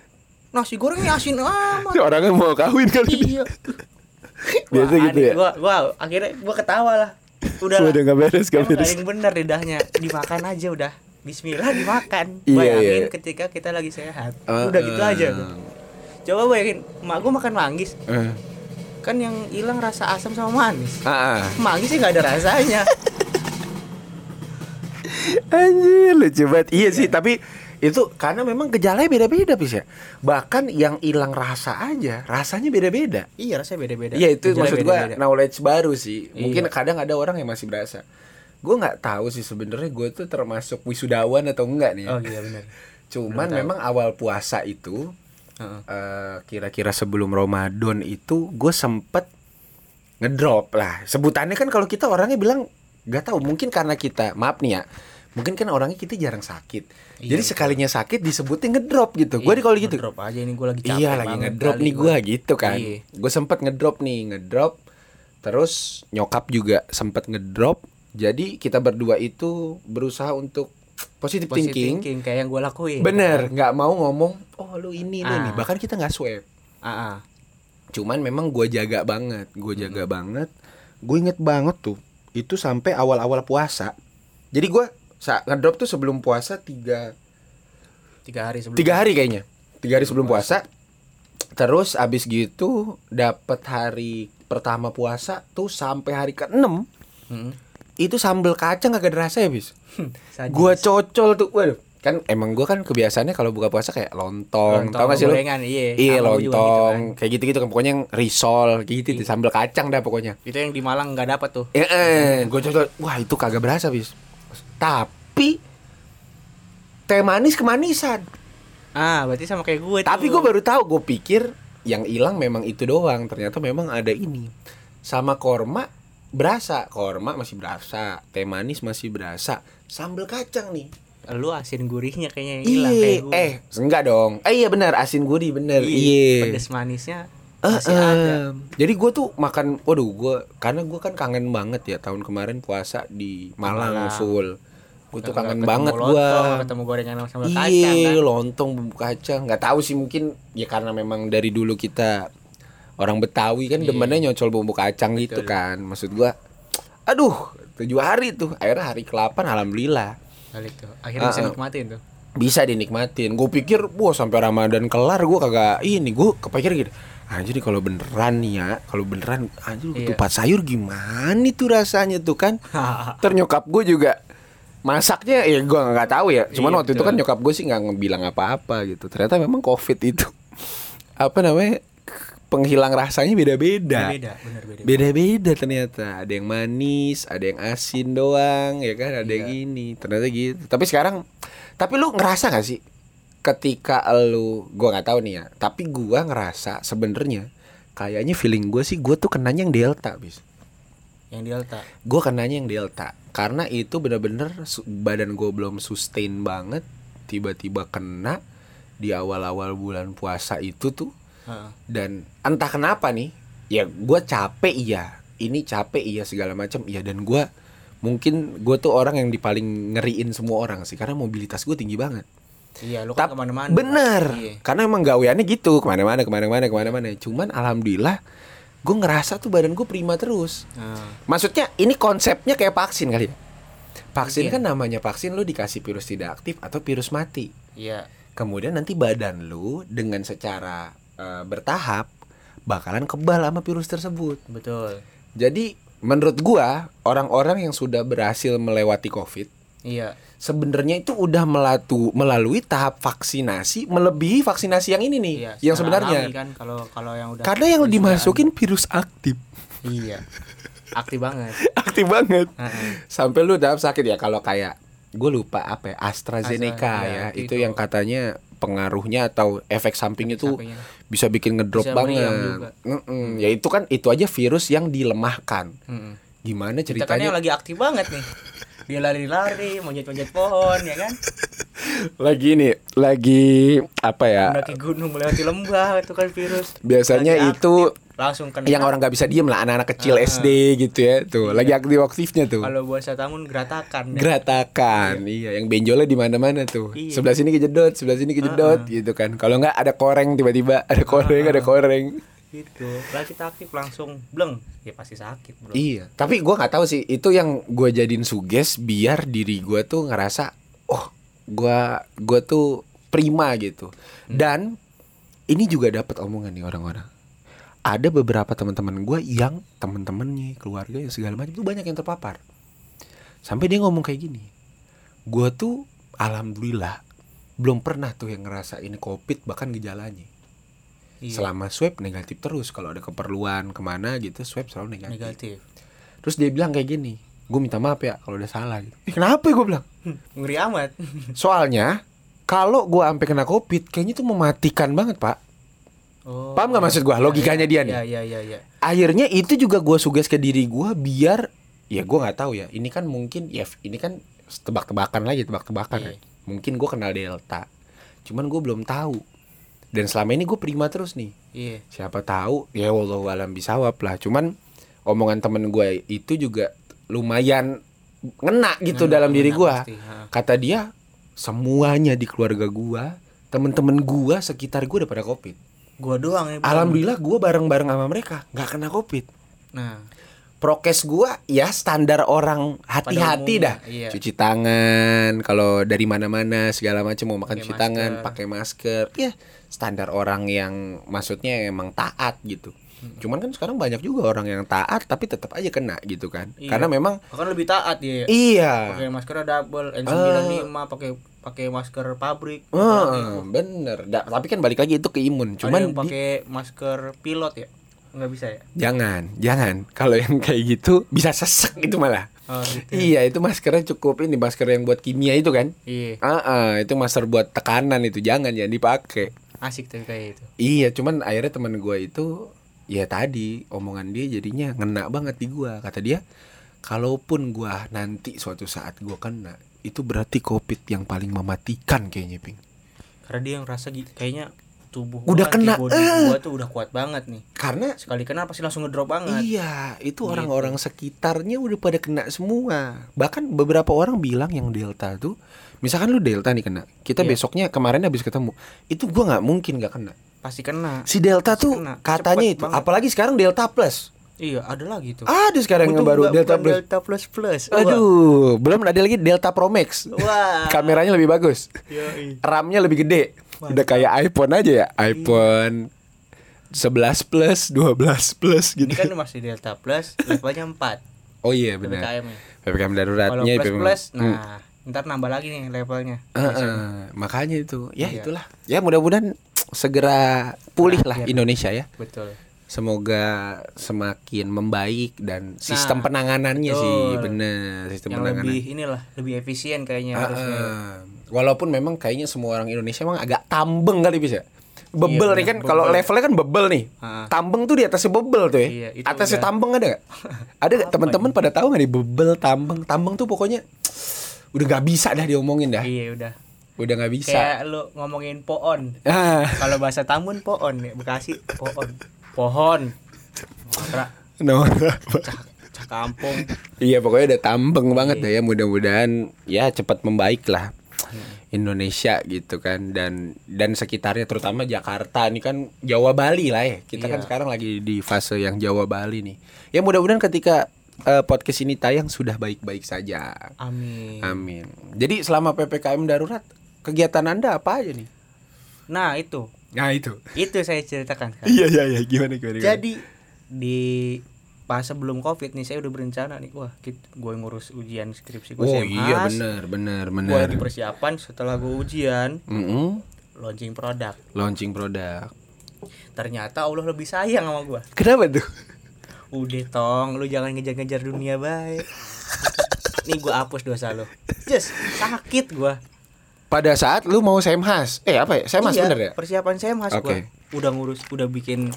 nasi gorengnya asin amat Orangnya mau kawin kali. iya Biasa Wah, gitu aneh. ya? gua, gua akhirnya gua ketawa lah udah lah Udah nggak beres gak nggak beres. yang bener lidahnya dimakan aja udah Bismillah dimakan Iya, bayangin iya. ketika kita lagi sehat Uh, udah gitu uh. aja tuh. coba bayangin emak gua makan manggis Eh. Kan yang hilang rasa asam sama manis Ah, ah. manggis sih nggak ada rasanya Anjir lucu banget Iya sih tapi itu karena memang gejalanya beda-beda bis ya Bahkan yang hilang rasa aja Rasanya beda-beda iya rasanya beda-beda Iya itu Gejalanya maksud gua beda-beda. knowledge baru sih Mungkin Iya. kadang ada orang yang masih berasa Gue nggak tahu sih sebenarnya gue tuh termasuk wisudawan atau enggak nih ya. oh iya benar Cuman belum tahu. memang awal puasa itu Eh, Kira-kira sebelum Ramadan itu Gue sempet ngedrop lah Sebutannya kan kalau kita orangnya bilang Gak tahu mungkin karena kita Maaf nih ya Mungkin kan orangnya kita jarang sakit Iya, Jadi betul. sekalinya sakit disebutnya ngedrop gitu Gue Iya, kalau gitu ngedrop aja ini gua lagi capek Iya lagi ngedrop nih gua gitu kan. Iya. Gue sempet ngedrop nih, ngedrop. Terus nyokap juga sempet ngedrop. Jadi kita berdua itu berusaha untuk positive, Positive thinking. thinking kayak yang gua lakuin Bener, nggak mau ngomong. Oh lu ini lu Ah. nih. Bahkan kita nggak swab. ah, ah. Cuman memang gue jaga banget. Gue jaga banget. Gue inget banget tuh. Itu sampai awal-awal puasa. Jadi gue sa- ngedrop tuh sebelum puasa tiga tiga hari sebelum tiga hari kayaknya tiga hari sebelum puasa terus abis gitu dapat hari pertama puasa tuh sampai hari ke enam Hmm. Itu sambal kacang agak ada rasa ya bis Sadis. gua cocol tuh. Waduh kan emang gua kan kebiasaannya kalau buka puasa kayak lontong, Lontong, tau gak sih gorengan, iya. iya juga lontong. gitu kayak gitu gitu kan pokoknya yang risol kayak gitu tuh, sambal kacang dah pokoknya. Itu yang di Malang nggak dapat tuh. Eh, eh gua cocol. Wah itu kagak berasa bis. Tapi teh manis kemanisan. Ah berarti sama kayak gue Tapi gue baru tahu, gue pikir yang hilang memang itu doang. Ternyata memang ada ini. Sama korma berasa, korma masih berasa, teh manis masih berasa, sambal kacang nih. lu asin gurihnya kayaknya yang hilang Iya, kayak gue eh enggak dong. Eh iya benar, asin gurih bener. Iya. pedes manisnya Eh, masih ada. Jadi gue tuh makan, waduh gue karena gue kan kangen banget ya tahun kemarin puasa di Malang, Malang. full. Gue tuh kangen banget gue. ketemu gorengan sama sambal kacang kan Iya, lontong bumbu kacang. Nggak tahu sih mungkin ya karena memang dari dulu kita orang Betawi kan Iya. demennya nyocol bumbu kacang gitu Betul. kan. Maksud gua, aduh, tujuh hari tuh. Akhirnya hari ke-8 alhamdulillah balik tuh akhirnya bisa Ah, ah. nikmatin tuh bisa dinikmatin. Gue pikir, wah sampai Ramadan kelar gua kagak ini. Gue kepikir gitu. Anjir nih kalau beneran nih ya, kalau beneran anjir Iya. tupat sayur gimana tuh rasanya tuh kan? Ternyokap gue juga masaknya ya gue nggak tahu ya cuman Iya, waktu itu kan nyokap gue sih nggak ngebilang apa-apa gitu ternyata memang covid itu apa namanya penghilang rasanya beda-beda. Beda bener beda beda-beda ternyata. Ada yang manis ada yang asin doang ya kan? Ada yang Iya. ini ternyata gitu. Tapi sekarang tapi lu ngerasa gak sih ketika lu gua nggak tahu nih ya tapi gua ngerasa sebenarnya kayaknya feeling gue sih gue tuh kenanya yang delta bis. Yang delta? Gue kenanya yang delta. Karena itu bener-bener badan gue belum sustain banget tiba-tiba kena di awal-awal bulan puasa itu tuh Dan entah kenapa nih ya gue capek iya. Ini capek iya segala macam iya. Dan gue mungkin gue tuh orang yang di paling ngeriin semua orang sih karena mobilitas gue tinggi banget. Iya, lu kan ke mana-mana. bener. Iya. karena emang gaweannya gitu ke mana-mana ke mana-mana ke mana-mana. Cuman alhamdulillah gue ngerasa tuh badan gue prima terus. Nah, maksudnya ini konsepnya kayak vaksin kali ya? Vaksin Mungkin. kan namanya vaksin lu dikasih virus tidak aktif atau virus mati. Iya. kemudian nanti badan lu dengan secara eh, bertahap bakalan kebal sama virus tersebut Betul. jadi menurut gua orang-orang yang sudah berhasil melewati covid Iya. sebenarnya itu udah melatu melalui tahap vaksinasi melebihi vaksinasi yang ini nih Iya. yang sebenarnya kan kalau kalau yang udah karena yang dimasukin virus aktif Iya. Aktif banget. aktif banget sampai lu tahap sakit ya kalau kayak gue lupa apa ya AstraZeneca Astra, ya ya, itu, itu. yang katanya pengaruhnya atau efek sampingnya tuh Sampingnya. Bisa bikin ngedrop Bisa banget juga. Mm-mm. ya itu kan itu aja virus yang dilemahkan Mm-mm. gimana Kita kan ceritanya yang lagi aktif banget nih. Dia lari-lari, manjat-manjat pohon ya kan. lagi nih lagi apa ya Mendaki gunung melewati lembah itu kan virus. biasanya Lagi itu aktif, langsung kena. yang orang nggak bisa diem lah anak-anak kecil Ah. SD gitu ya tuh Iya. lagi aktif aktifnya tuh kalau bahasa tamun geratakan. ya. geratakan iya yang benjolnya di mana-mana tuh Iya. sebelah sini kejedot sebelah sini kejedot gitu kan kalau nggak ada koreng tiba-tiba ada koreng ada koreng gitu. Lah kita aktif langsung bleng. Ya pasti sakit, Bro. iya tapi gua nggak tahu sih itu yang gue jadiin suges biar diri gua tuh ngerasa oh gua gua tuh prima gitu dan ini juga dapat omongan nih orang-orang ada beberapa teman-teman gua yang teman-temannya keluarga yang segala macam tuh banyak yang terpapar. Sampai dia ngomong kayak gini gua tuh alhamdulillah belum pernah tuh yang ngerasa ini covid bahkan gejalanya. Iya, selama swab negatif terus kalau ada keperluan ke mana gitu swab selalu negatif, negatif. terus dia bilang kayak gini gue minta maaf ya kalau udah salah gitu. "Ih, kenapa ya? gue bilang. Ngeri amat. soalnya kalau gue sampai kena covid kayaknya tuh mematikan banget pak Oh. Paham nggak maksud gua? Logikanya dia nih. Iya, iya, iya, iya. akhirnya itu juga gue suges ke diri gue biar ya gue nggak tahu ya ini kan mungkin ya ini kan tebak-tebakan lagi tebak-tebakan Iya. kan. mungkin gue kenal delta cuman gue belum tahu dan selama ini gue prima terus nih Iya. siapa tahu ya wallahu alam bisawab lah cuman omongan temen gue itu juga lumayan ngena gitu Ngena, dalam diri gue kata dia semuanya di keluarga gue temen-temen gue sekitar gue udah pada covid Gua doang ya. Alhamdulillah gue bareng-bareng sama mereka nggak kena covid Nah, prokes gua ya standar orang hati-hati dah iya. cuci tangan kalau dari mana-mana segala macam mau makan Pakai cuci tangan masker. pakai masker ya standar orang yang maksudnya emang taat gitu Hmm. cuman kan sekarang banyak juga orang yang taat tapi tetap aja kena gitu kan Iya. karena memang bahkan lebih taat dia. iya Pakai masker double N95 pakai pakai masker pabrik. Apalagi bener Da- tapi kan balik lagi itu ke imun cuman di- pakai masker pilot ya? Nggak bisa ya? jangan jangan kalau yang kayak gitu bisa sesek itu malah Oh, gitu. iya itu maskernya cukup ini masker yang buat kimia itu kan Iya, Ah, ah, itu masker buat tekanan itu jangan jangan dipakai. asik tuh kayak itu. Iya, cuman akhirnya teman gua itu ya tadi omongan dia jadinya ngena banget di gua. Kata dia, kalaupun gua nanti suatu saat gua kena, itu berarti covid yang paling mematikan kayaknya, Ping. Karena dia yang rasa kayaknya tubuh Udah gua, kena, antibody eh. gua tuh udah kuat banget nih. Karena Sekali kena pasti langsung ngedrop banget. iya, itu Gitu. orang-orang sekitarnya udah pada kena semua. Bahkan beberapa orang bilang yang delta tuh, misalkan lu delta nih kena, kita Iya. besoknya kemarin habis ketemu, itu gua nggak mungkin nggak kena. Pasti kena. Si delta Pasti tuh kena. katanya Cepet itu, banget. apalagi sekarang delta plus. Iya, ada lagi tuh. Ada sekarang yang baru Delta Plus. Delta Plus Plus. Aduh, belum ada lagi Delta Pro Max. Wah. Kameranya lebih bagus. Yoi. RAM-nya lebih gede. Udah kayak iPhone aja ya, iPhone 11 Plus, 12 Plus Ini gitu. kan masih Delta Plus, levelnya 4 Oh iya benar. PPKM Kalau daruratnya plus PPKM. plus, Hmm. nah ntar nambah lagi nih levelnya. Heeh, makanya itu. Ya Iya. itulah. Ya mudah-mudahan segera pulih lah. Indonesia ya. Betul. Semoga semakin membaik dan sistem Nah, penanganannya sih betul. bener sistem Yang penanganan. lebih inilah, lebih efisien kayaknya harusnya. ah. Walaupun memang kayaknya semua orang Indonesia emang agak tambeng kali bisa. Bebel Iya, nih kan kalau levelnya kan bebel nih. Ah. Tambeng tuh di atasnya bebel tuh ya. Iya, atasnya udah. tambeng ada gak? ada gak teman-teman pada tahu gak nih bebel tambeng? Tambeng tuh pokoknya udah nggak bisa dah diomongin dah. Iya udah. Udah nggak bisa. Kayak lu ngomongin pohon. Ah, Kalau bahasa Tambun pohon ya, Bekasi pohon. Nora. cah kampung. Iya pokoknya udah tambeng banget dah ya. Mudah-mudahan ya cepat membaik lah Indonesia gitu kan. Dan dan sekitarnya terutama Jakarta. Ini kan Jawa Bali lah ya. Kita kan Iya. sekarang lagi di fase yang Jawa Bali nih. Ya mudah-mudahan ketika eh, podcast ini tayang sudah baik-baik saja. Amin. Amin. Jadi selama ppkm darurat kegiatan anda apa aja nih? Nah itu nah itu. Itu saya ceritakan kan. iya iya iya. Gimana gimana, gimana? jadi di pas sebelum covid nih saya udah berencana nih. Wah gue ngurus ujian skripsi gue oh iya benar benar gue benar. lagi persiapan setelah gue ujian. Mm-mm. launching produk. Launching produk. Ternyata Allah lebih sayang sama gue kenapa tuh? Udah tong. Lu jangan ngejar-ngejar dunia baik. Nih gue hapus dosa lo just sakit gue pada saat lu mau semhas eh apa ya? Semhas iya, bener ya? persiapan saya mas Oke. gua udah ngurus udah bikin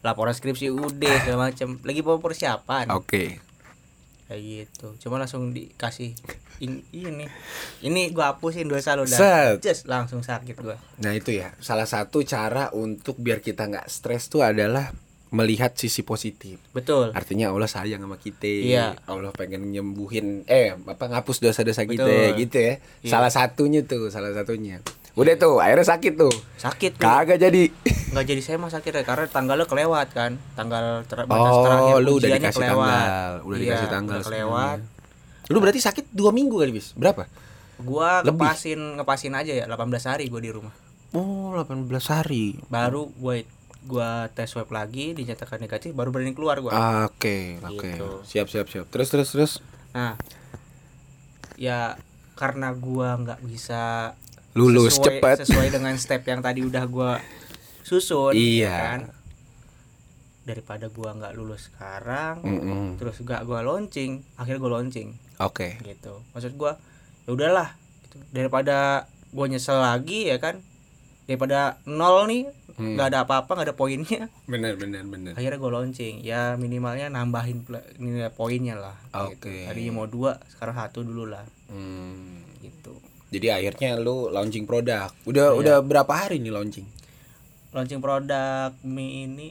laporan skripsi udah segala macam lagi mau persiapan. Oke. Kayak gitu. Cuma langsung dikasih in- ini ini gua hapusin dosa lo Set. dah just langsung sakit gua. Nah itu ya. Salah satu cara untuk biar kita nggak stres tuh adalah melihat sisi positif. betul Artinya Allah sayang sama kita. Iya. Allah pengen nyembuhin eh apa ngapus dosa-dosa kita gitu ya. Iya. Salah satunya tuh, salah satunya. Udah tuh, akhirnya sakit tuh. sakit Kagak jadi. nggak jadi saya mah sakit ya karena tanggalnya kelewat kan tanggal ter batas Oh, terakhir lu udah dikasih kelewat. tanggal, udah Iya, dikasih tanggal udah kelewat Lu berarti sakit dua minggu kali bis? Berapa? gua Lebih. ngepasin ngepasin aja ya 18 hari gua di rumah Oh, 18 hari. baru gua gua tes swab lagi dinyatakan negatif baru berani keluar gua Ah, Oke, oke. Gitu. Siap, siap, siap. Terus, terus, terus. Nah, ya karena gua nggak bisa Lulus sesuai, cepet. sesuai dengan step yang tadi udah gua susun, Iya. ya kan? Daripada gua nggak lulus sekarang, Mm-mm. terus gak gua launching, akhirnya gua launching, Oke. gitu. Maksud gua, ya udahlah, gitu. daripada gua nyesel lagi ya kan, daripada nol nih, Hmm. nggak ada apa-apa, nggak ada poinnya, Benar, benar, benar. akhirnya gue launching ya minimalnya nambahin nilai poinnya lah gitu. Oke. tadinya mau dua sekarang satu dulu lah Hmm. gitu Jadi akhirnya lu launching produk. Udah Iya. udah berapa hari nih launching? launching produk mie ini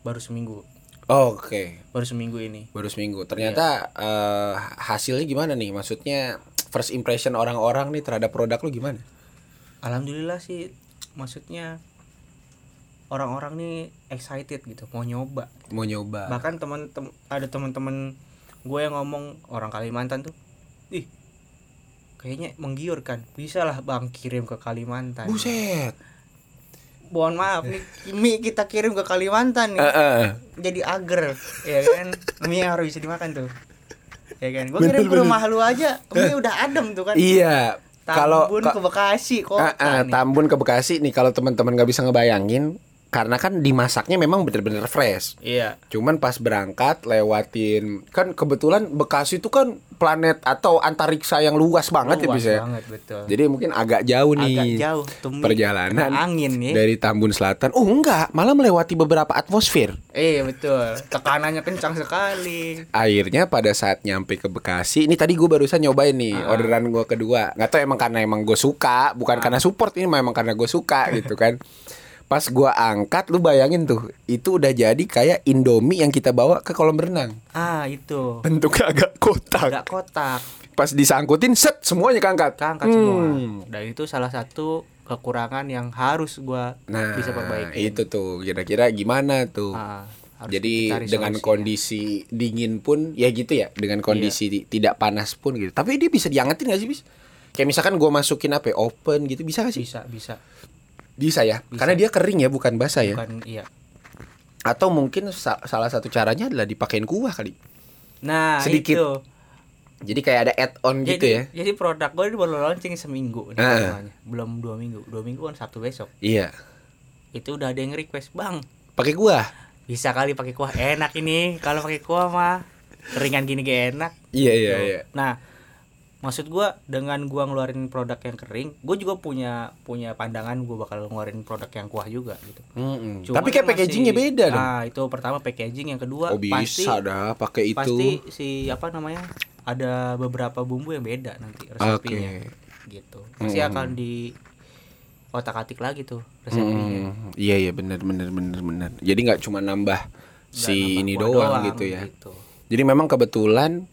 baru seminggu Oke, baru seminggu ini baru seminggu. Ternyata eh, hasilnya gimana nih? Maksudnya first impression orang-orang nih terhadap produk lu gimana? Alhamdulillah sih maksudnya orang-orang nih excited gitu mau nyoba Mau nyoba. bahkan teman tem ada teman-teman gue yang ngomong orang Kalimantan tuh ih kayaknya menggiurkan bisa lah bang kirim ke Kalimantan Buset. mohon maaf nih mie kita kirim ke Kalimantan nih Heeh. jadi agar ya kan mie harus bisa dimakan tuh ya kan gue kirim ke rumah lu aja mie udah adem tuh kan Iya. Kalau Tambun ka- ke Bekasi Ah, ah, nih. Tambun ke Bekasi nih kalau teman-teman nggak bisa ngebayangin karena kan dimasaknya memang bener-bener fresh. iya Cuman pas berangkat lewatin kan kebetulan Bekasi itu kan planet atau antariksa yang luas banget ya Luas bisa. banget betul Jadi mungkin agak jauh nih agak jauh tuh mie perjalanan angin ya dari Tambun Selatan. Oh enggak, malah melewati beberapa atmosfer. iya betul tekanannya kencang sekali Akhirnya pada saat nyampe ke Bekasi, ini tadi gue barusan nyobain nih Ah. orderan gue kedua. Nggak tahu emang karena emang gue suka, bukan karena support ini memang karena gue suka gitu kan. Pas gua angkat, lu bayangin tuh, itu udah jadi kayak Indomie yang kita bawa ke kolam renang. ah itu Bentuknya agak kotak. agak kotak Pas disangkutin, set semuanya keangkat. keangkat semua Hmm. dan itu salah satu kekurangan yang harus gua Nah, bisa perbaiki itu tuh kira-kira gimana tuh? Ah, harus Jadi dengan kondisi dingin pun ya gitu ya, dengan kondisi Iya. ti- tidak panas pun gitu. Tapi dia bisa diangetin gak sih, bis? Kayak misalkan gua masukin apa? ya, Open gitu bisa gak sih? bisa bisa Bisa ya, Bisa. karena dia kering ya, bukan basah ya. bukan iya Atau mungkin sa- salah satu caranya adalah dipakein kuah kali. nah Sedikit itu. Jadi kayak ada add-on gitu jadi, ya. jadi produk gue ini baru launching seminggu nih namanya. belum dua minggu dua minggu kan sabtu besok Iya. itu udah ada yang request bang Pakai kuah. bisa kali pakai kuah enak ini kalau pakai kuah mah keringan gini gak enak Iya, iya, Tuh. iya. nah maksud gua dengan gua ngeluarin produk yang kering gue juga punya punya pandangan gua bakal ngeluarin produk yang kuah juga gitu Mm-mm. Cuman Tapi kayak masih- packagingnya beda dong. nah itu pertama packaging yang kedua Oh pasti bisa dah pakai itu. pasti si apa namanya ada beberapa bumbu yang beda nanti resepnya Oke. gitu pasti Mm. akan di otak atik lagi tuh resepnya Hmm, iya iya benar benar benar benar. Jadi nggak cuma nambah si ini doang, gitu ya. gitu. Jadi memang kebetulan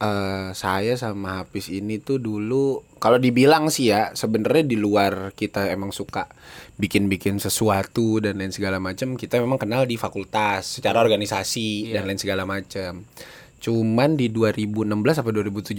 eh, saya sama Hafiz ini tuh dulu kalau dibilang sih ya sebenarnya di luar kita emang suka bikin-bikin sesuatu dan lain segala macam kita memang kenal di fakultas secara organisasi dan lain segala macam. Cuman di 2016 apa 2017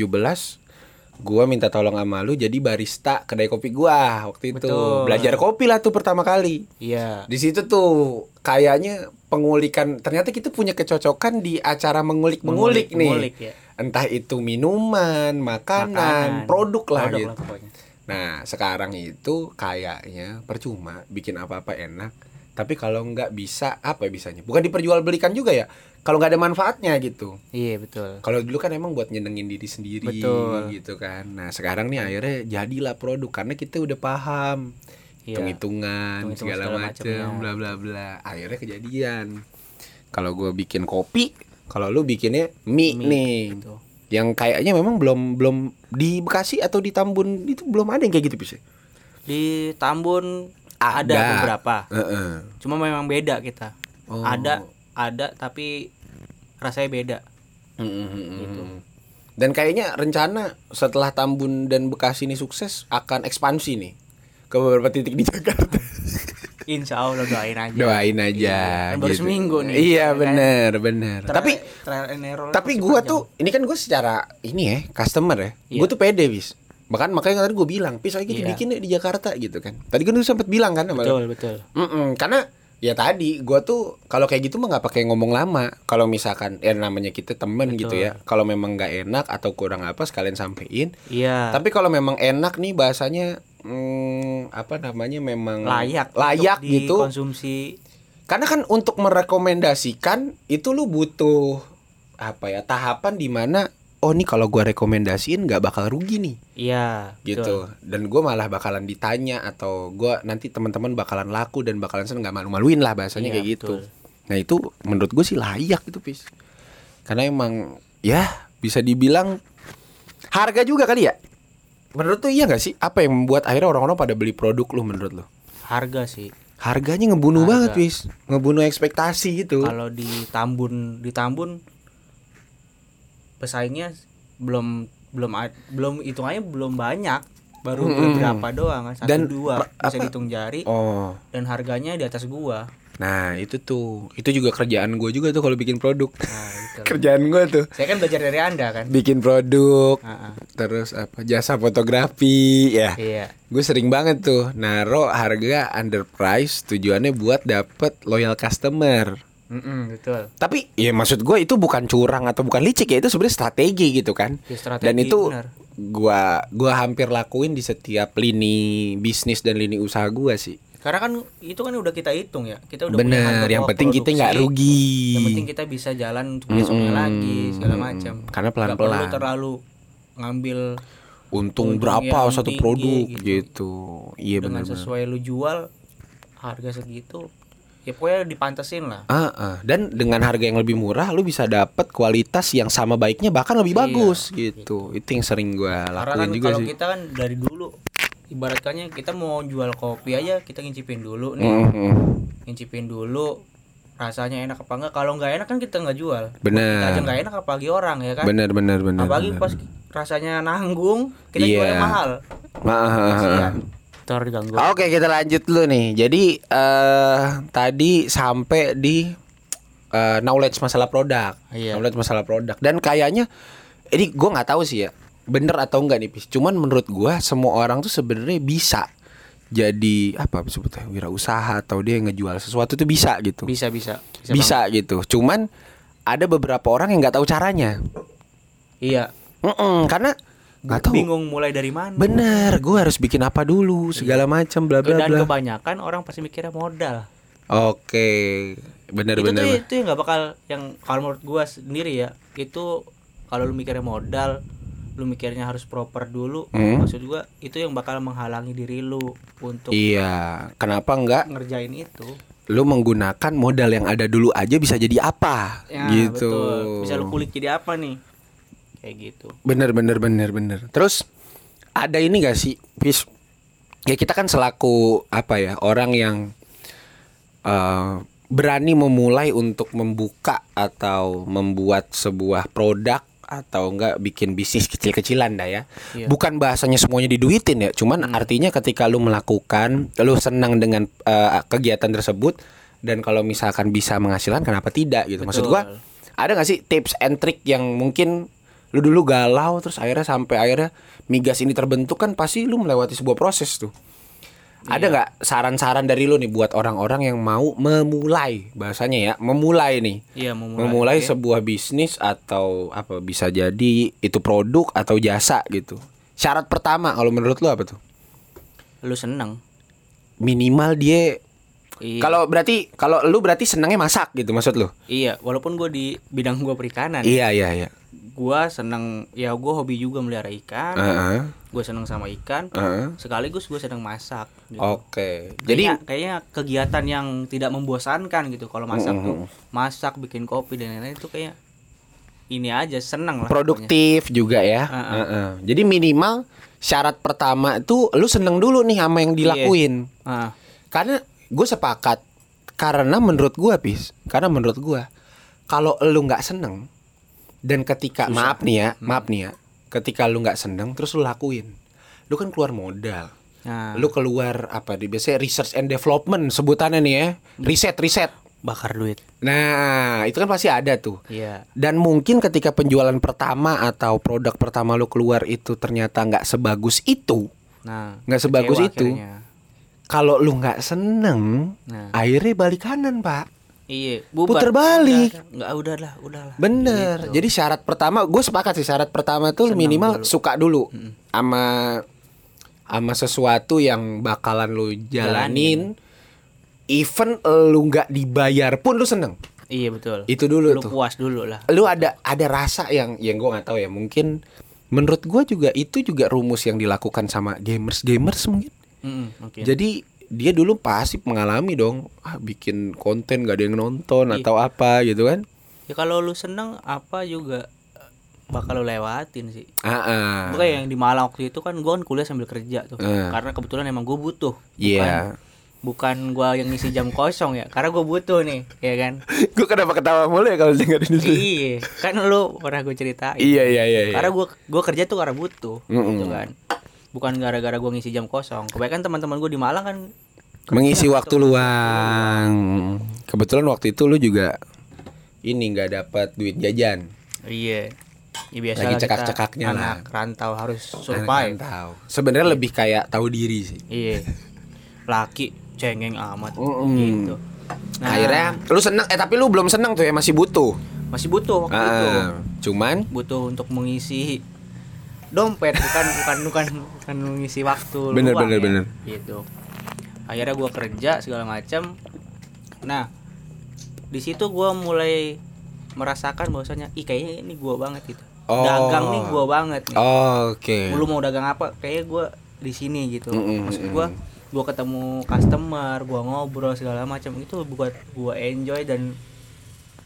gua minta tolong sama lu jadi barista kedai kopi gua waktu itu. Betul. Belajar kopi lah tuh pertama kali. iya Di situ tuh kayaknya pengulikan ternyata kita punya kecocokan di acara mengulik-mengulik nih. mengulik ya Entah itu minuman, makanan, Makanan, produk lah produk gitu. lah pokoknya. Nah, sekarang itu kayaknya percuma bikin apa-apa enak. Tapi kalau nggak bisa, apa ya bisanya? Bukan diperjualbelikan juga ya. Kalau nggak ada manfaatnya gitu. iya betul Kalau dulu kan emang buat nyenengin diri sendiri Betul. gitu kan. Nah, sekarang nih akhirnya jadilah produk karena kita udah paham Iya. hitung-hitungan segala segala macemnya. bla bla bla. Akhirnya kejadian. Kalau gue bikin kopi, kalau lu bikinnya mie, Mie, nih. gitu. Yang kayaknya memang belum belum di Bekasi atau di Tambun itu belum ada yang kayak gitu bisa. di Tambun Ada. ada, beberapa Heeh. cuma memang beda kita Oh. ada ada tapi rasanya beda Gitu. Dan kayaknya rencana setelah Tambun dan Bekasi ini sukses akan ekspansi nih ke beberapa titik di Jakarta. insya Allah doain aja Doain aja. Iya, kan baru gitu. seminggu nih Iya ya kan? bener Tapi tapi panjang. tuh ini kan gue secara ini ya customer ya. Iya. Gue tuh pede bis. Bahkan makanya tadi gue bilang, pis lagi Iya. bikin deh di Jakarta gitu kan. Tadi kan lu sempat bilang kan sama lu. betul betul Mm-mm, karena ya tadi gua tuh kalau kayak gitu mah nggak pakai ngomong lama. Kalau misalkan ya namanya kita temen Betul. gitu ya. Kalau memang nggak enak atau kurang apa sekalian sampein. iya Tapi kalau memang enak nih bahasanya hmm, apa namanya memang layak layak untuk gitu. dikonsumsi Karena kan untuk merekomendasikan itu lu butuh apa ya tahapan di mana oh nih kalau gua rekomendasiin nggak bakal rugi nih iya betul. gitu dan gue malah bakalan ditanya atau gua nanti teman-teman bakalan laku dan bakalan seneng nggak malu-maluin lah bahasanya Iya, kayak gitu betul. nah itu menurut gue sih layak itu pis karena emang ya bisa dibilang harga juga kali ya menurut tuh iya nggak sih? Apa yang membuat akhirnya orang-orang pada beli produk lu menurut lu? Harga sih. Harganya ngebunuh Harga. banget pis ngebunuh ekspektasi gitu. Kalau di Tambun di Tambun pesaingnya belum belum belum hitungannya belum banyak. Baru Mm-mm. beberapa doang satu Dan dua. bisa apa- dihitung jari. Oh. Dan harganya di atas gua nah itu tuh. Itu juga kerjaan gue juga tuh kalau bikin produk. Nah itu. Kerjaan gue tuh. Saya kan belajar dari anda kan? Bikin produk Ah, ah. terus apa jasa fotografi ya. Iya. Gue sering banget tuh naro harga underprice tujuannya buat dapet loyal customer. Mm-mm, betul. Tapi ya maksud gue itu bukan curang atau bukan licik ya itu sebenarnya strategi gitu kan. Ya, strategi, dan itu benar. gua gua hampir lakuin di setiap lini bisnis dan lini usaha gua sih karena kan itu kan udah kita hitung ya kita udah bener yang penting kita nggak rugi yang penting kita bisa jalan untuk besoknya Mm-mm. lagi segala macam Karena Nggak perlu pelan-pelan. terlalu ngambil untung untung berapa satu tinggi produk gitu. gitu, iya dengan benar sesuai lu jual harga segitu ya pokoknya dipantesin lah Ah, ah. dan dengan harga yang lebih murah lu bisa dapat kualitas yang sama baiknya bahkan lebih Iya, bagus gitu. Itu yang sering gua karena lakuin kan juga kalau sih. kita kan dari dulu ibaratkannya kita mau jual kopi aja kita ngincipin dulu nih Mhm. ngincipin dulu rasanya enak apa enggak kalau nggak enak kan kita nggak jual Bener. kita aja nggak enak apalagi orang ya kan Bener bener bener. apalagi bener. pas rasanya nanggung kita Iya. jualnya mahal Ah, ah, ah, ah. Diganggu Oke kita lanjut dulu nih. Jadi eh tadi sampai di eh, knowledge masalah produk, Iya. knowledge masalah produk. Dan kayaknya ini gue nggak tahu sih ya, bener atau enggak nih, Pis. Cuman menurut gua semua orang tuh sebenarnya bisa jadi apa sebutnya wirausaha atau dia ngejual sesuatu tuh bisa gitu. bisa bisa Bisa, gitu. Cuman ada beberapa orang yang nggak tahu caranya. iya Mm-mm, karena nggak tahu. bingung mulai dari mana Bener, gue harus bikin apa dulu, segala macam, bla bla dan bla. kebanyakan orang pasti mikirnya modal Oke, bener itu bener. tuh itu yang nggak bakal yang kalau menurut gua sendiri ya itu kalau lu mikirnya modal lu mikirnya harus proper dulu Hmm. maksud gua itu yang bakal menghalangi diri lu untuk Iya, kenapa enggak? ngerjain itu Lu menggunakan modal yang ada dulu aja bisa jadi apa? ya gitu. betul bisa lu kulik jadi apa nih kayak gitu Bener bener bener bener. Terus ada ini gak sih, Pis? ya kita kan selaku apa ya orang yang eh, berani memulai untuk membuka atau membuat sebuah produk atau enggak bikin bisnis kecil-kecilan dah ya. Iya. Bukan bahasanya semuanya diduitin ya, cuman artinya ketika lu melakukan, lu senang dengan eh, kegiatan tersebut dan kalau misalkan bisa menghasilkan kenapa tidak gitu. Maksud gua Betul. ada nggak sih tips and trick yang mungkin lu dulu galau terus akhirnya sampai akhirnya migas ini terbentuk kan pasti lu melewati sebuah proses tuh. Ada nggak saran-saran dari lu nih buat orang-orang yang mau memulai bahasanya ya, memulai nih. Iya memulai. Memulai Oke. sebuah bisnis atau apa bisa jadi itu produk atau jasa gitu. Syarat pertama kalau menurut lu apa tuh? Lu seneng. Minimal dia Iya. kalau berarti kalau lu berarti senangnya masak gitu maksud lu? Iya, walaupun gue di bidang gue perikanan, Iya iya iya. gue seneng ya gue hobi juga melihara ikan, Heeh. gue seneng sama ikan, heeh. sekaligus gue seneng masak. Gitu. Oke. Jadi Kayaknya, kayaknya kegiatan yang tidak membosankan gitu kalau masak Mm, tuh, mm, masak, bikin kopi dan lain-lain itu kayak ini aja seneng lah. pokoknya. produktif juga ya. Heeh. Heeh. Jadi minimal syarat pertama itu lu seneng dulu nih sama yang dilakuin. Ah, Karena gue sepakat. Karena menurut gua pis, karena menurut gua kalau lu nggak seneng dan ketika maaf nih ya, maaf nih ya, ketika lu nggak seneng terus lu lakuin, lu kan keluar modal. Nah, Lu keluar apa di biasanya research and development sebutannya nih ya, riset riset. bakar duit. Nah itu kan pasti ada tuh. Iya. Dan mungkin ketika penjualan pertama atau produk pertama lu keluar itu ternyata nggak sebagus itu, Nah, nggak sebagus itu. akhirnya. Kalau lu nggak seneng, Nah, akhirnya balik kanan pak. iya, Puter balik. Udah, Enggak udahlah, udahlah. Bener. Gitu. Jadi syarat pertama, gue sepakat sih syarat pertama tuh Senang minimal dulu. suka dulu sama sama sesuatu yang bakalan lu jalanin. Even lu nggak dibayar pun lu seneng. Iya betul. Itu dulu Lu tuh. puas dulu lah. lu ada ada rasa yang yang gue nggak tahu ya mungkin menurut gue juga itu juga rumus yang dilakukan sama gamers gamers mungkin Mm, oke. jadi dia dulu pasti mengalami dong ah bikin konten gak ada yang nonton Iya. atau apa gitu kan Ya kalau lu seneng apa juga bakal lu lewatin sih. ah ah. Makanya yang di Malang waktu itu kan gua kan kuliah sambil kerja tuh. Eh. Karena kebetulan emang gue butuh. iya Bukan gua yang ngisi jam kosong ya, karena gue butuh nih, ya kan? gue kenapa ketawa mulu ya kalau dengerin itu iya, kan lu pernah gue ceritain. iya iya iya, iya. Karena gua gua kerja tuh karena butuh, Mm-mm. gitu kan. Bukan gara-gara gua ngisi jam kosong. Kebanyakan teman-teman gue di Malang kan mengisi waktu luang kebetulan waktu itu lu juga ini nggak dapat duit jajan iya. Ya biasa Lagi cekak-cekaknya lah. anak rantau harus survive. rantau. sebenarnya lebih kayak tahu diri sih Iya. Laki cengeng amat Mm-mm. gitu. Nah, akhirnya lu seneng eh tapi lu belum seneng tuh ya masih butuh masih butuh waktu itu. Ah, cuman Butuh untuk mengisi dompet bukan bukan bukan bukan mengisi waktu Bener, luang bener, ya. bener. Gitu. Akhirnya gua kerja segala macam. Nah, di situ gua mulai merasakan bahwasanya ih kayaknya ini gua banget gitu. Oh. Dagang nih gua banget nih. oke Lu mau dagang apa? Kayaknya gua di sini gitu. Mm-mm, Maksud mm-mm. gua gua ketemu customer, gua ngobrol segala macam itu buat gua enjoy dan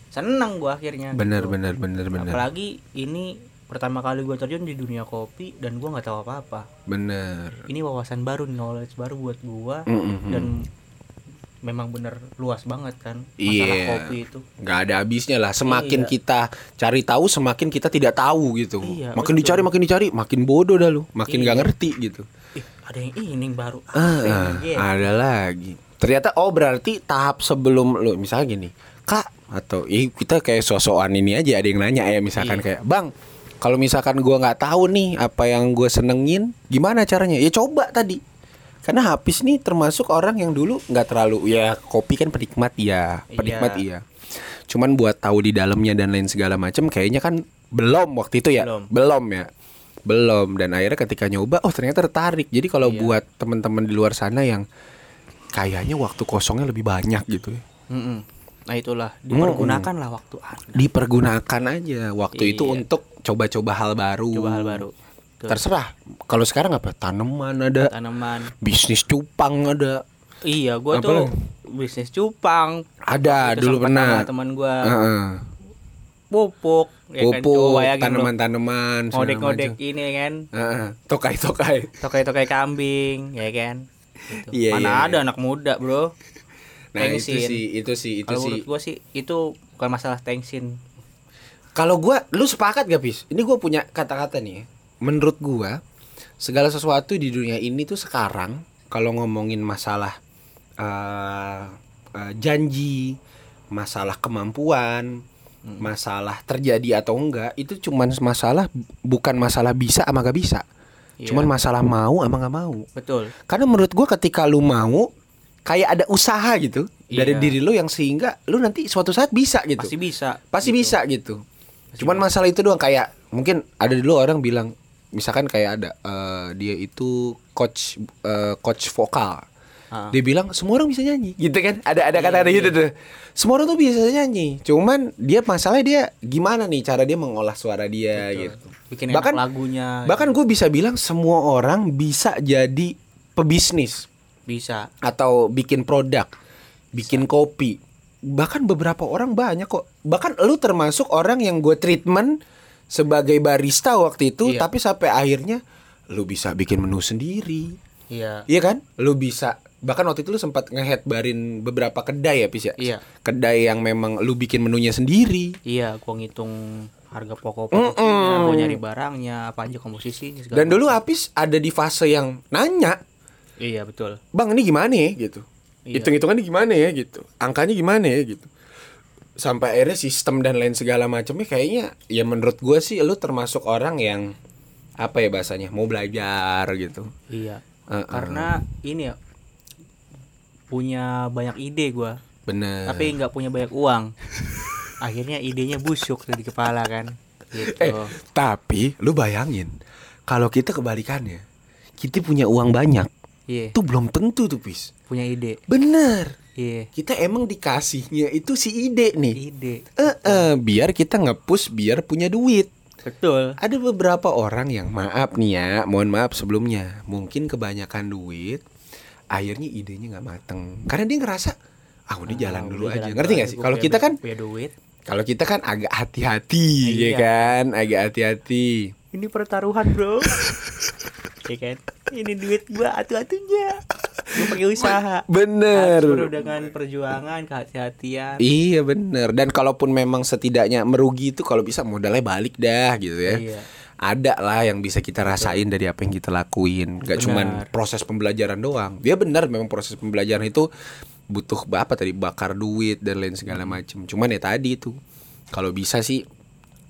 seneng gua akhirnya. bener gitu. bener bener bener Apalagi ini pertama kali gua terjun di dunia kopi dan gua nggak tahu apa-apa. bener Ini wawasan baru, knowledge baru buat gua Mm-mm. dan memang bener luas banget kan masalah Iya. kopi itu. nggak ada habisnya lah semakin Iya. kita cari tahu semakin kita tidak tahu gitu Iya, makin betul. dicari makin dicari makin bodoh dah lu makin nggak Iya. ngerti gitu Ih, ada yang ini yang baru. ah? Gitu. ada lagi ternyata oh berarti tahap sebelum lu misalnya gini kak atau ih kita kayak sosokan ini aja ada yang nanya ya misalkan Iya. kayak bang kalau misalkan gua nggak tahu nih apa yang gue senengin gimana caranya ya coba tadi karena Hafiz nih termasuk orang yang dulu nggak terlalu ya kopi kan penikmat ya penikmat iya cuman buat tahu di dalamnya dan lain segala macam kayaknya kan belum waktu itu ya Belum. ya belum dan akhirnya ketika nyoba oh ternyata tertarik jadi kalau Iya. buat teman-teman di luar sana yang kayaknya waktu kosongnya lebih banyak gitu ya Mm-mm. Nah itulah dipergunakanlah waktu anda. dipergunakan aja waktu itu Iya. untuk coba-coba hal baru Coba hal baru. Tuh, terserah kalau sekarang apa tanaman ada tanaman. bisnis cupang ada Iya, gua Apa tuh bisnis cupang. ada Itu dulu pernah teman gua Heeh. pupuk, ya kan? Pupuk lu, tanaman-tanaman Ngodek-ngodek ini kan. Heeh, tokai-tokai Tokai-tokai kambing, ya kan. Gitu. Iya, Mana iya, ada anak muda, Bro. Nah itu Tengsin. sih itu sih itu Kalau sih. gua sih itu bukan masalah tensin. Kalau gua lu sepakat gak Pis? Ini gua punya kata-kata nih. Menurut gua segala sesuatu di dunia ini tuh sekarang kalau ngomongin masalah eh, eh, janji, masalah kemampuan, masalah terjadi atau enggak itu cuman masalah bukan masalah bisa sama gak bisa. Iya. Cuman masalah mau sama gak mau. Betul. Karena menurut gua ketika lu mau kayak ada usaha gitu dari Iya. diri lu yang sehingga lu nanti suatu saat bisa gitu. Pasti bisa. Pasti Gitu. bisa gitu. Cuman masalah itu doang kayak mungkin ada dulu orang bilang misalkan kayak ada eh, dia itu coach eh, coach vokal. Ah. Dia bilang semua orang bisa nyanyi, gitu kan? Ada ada kata-kata iya. gitu tuh. Semua orang tuh bisa nyanyi. Cuman dia masalahnya dia gimana nih cara dia mengolah suara dia Betul. gitu. Bikin Bahkan- lagunya. Bahkan gue bisa bilang semua orang bisa jadi pebisnis bisa. atau bikin produk, bikin kopi. Bahkan beberapa orang banyak kok. Bahkan lu termasuk orang yang gue treatment sebagai barista waktu itu, Iya. tapi sampai akhirnya lu bisa bikin menu sendiri. Iya. Iya kan? Lu bisa bahkan waktu itu lu sempat ngehead barin beberapa kedai ya, Pis ya? Iya. Kedai yang memang lu bikin menunya sendiri. Iya, gua ngitung harga pokok-pokoknya, gua nyari barangnya, apa aja komposisinya segala Dan dulu. Apis ada di fase yang nanya, Iya, betul. Bang ini gimana ya gitu. Iya. Hitung-hitungannya gimana ya gitu. Angkanya gimana ya gitu. Sampai akhirnya sistem dan lain segala macamnya kayaknya ya menurut gue sih lu termasuk orang yang apa ya bahasanya mau belajar gitu. Iya. Heeh. Karena ini ya punya banyak ide gua, Bener. tapi nggak punya banyak uang. Akhirnya idenya busuk tuh di kepala kan. Gitu. eh tapi lu bayangin kalau kita kebalikannya kita punya uang banyak Iya, itu belum tentu tuh pis. punya ide. Bener. Iya, Kita emang dikasihnya itu si ide nih. ide. Eh, eh, biar kita nge-push biar punya duit. Betul. Ada beberapa orang yang maaf nih ya, mohon maaf sebelumnya, mungkin kebanyakan duit, akhirnya idenya nggak mateng. Karena dia ngerasa, ah udah jalan Ah, dulu udah aja. jalan Ngerti nggak aja, sih? Kalau kita kan, punya duit. kalau kita kan agak hati-hati, ya Iya. kan, agak hati-hati. Ini pertaruhan, Bro. Iya kan? Ini duit gua atu-atunya. Gua pakai usaha. Bener. Harus dengan perjuangan, kehati-hatian. Iya bener. Dan kalaupun memang setidaknya merugi itu kalau bisa modalnya balik dah gitu ya. Iya. Ada lah yang bisa kita rasain dari apa yang kita lakuin. Gak cuman proses pembelajaran doang. Dia benar memang proses pembelajaran itu butuh apa tadi bakar duit dan lain segala macem. Cuman ya tadi itu kalau bisa sih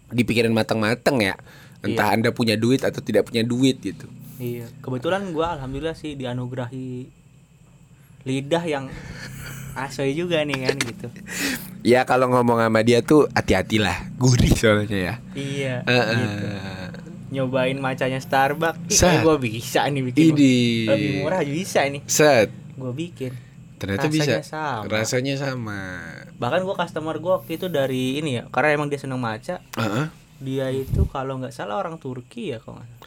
dipikirin matang-matang ya. Entah anda punya duit atau tidak punya duit gitu. Iya, kebetulan gua alhamdulillah sih dianugerahi lidah yang asoy juga nih kan gitu. Ya kalau ngomong sama dia tuh hati-hatilah. Gurih soalnya ya. Iya. Eh, gitu. eh. Nyobain macanya Starbucks, kayak gua bisa nih bikin. Ini. Lebih murah juga bisa nih. Set. Gua bikin. Ternyata Rasanya bisa. sama. Rasanya sama. Bahkan gua customer gua waktu itu dari ini ya, karena emang dia seneng maca. Heeh. Dia itu kalau nggak salah orang Turki ya kalau nggak salah.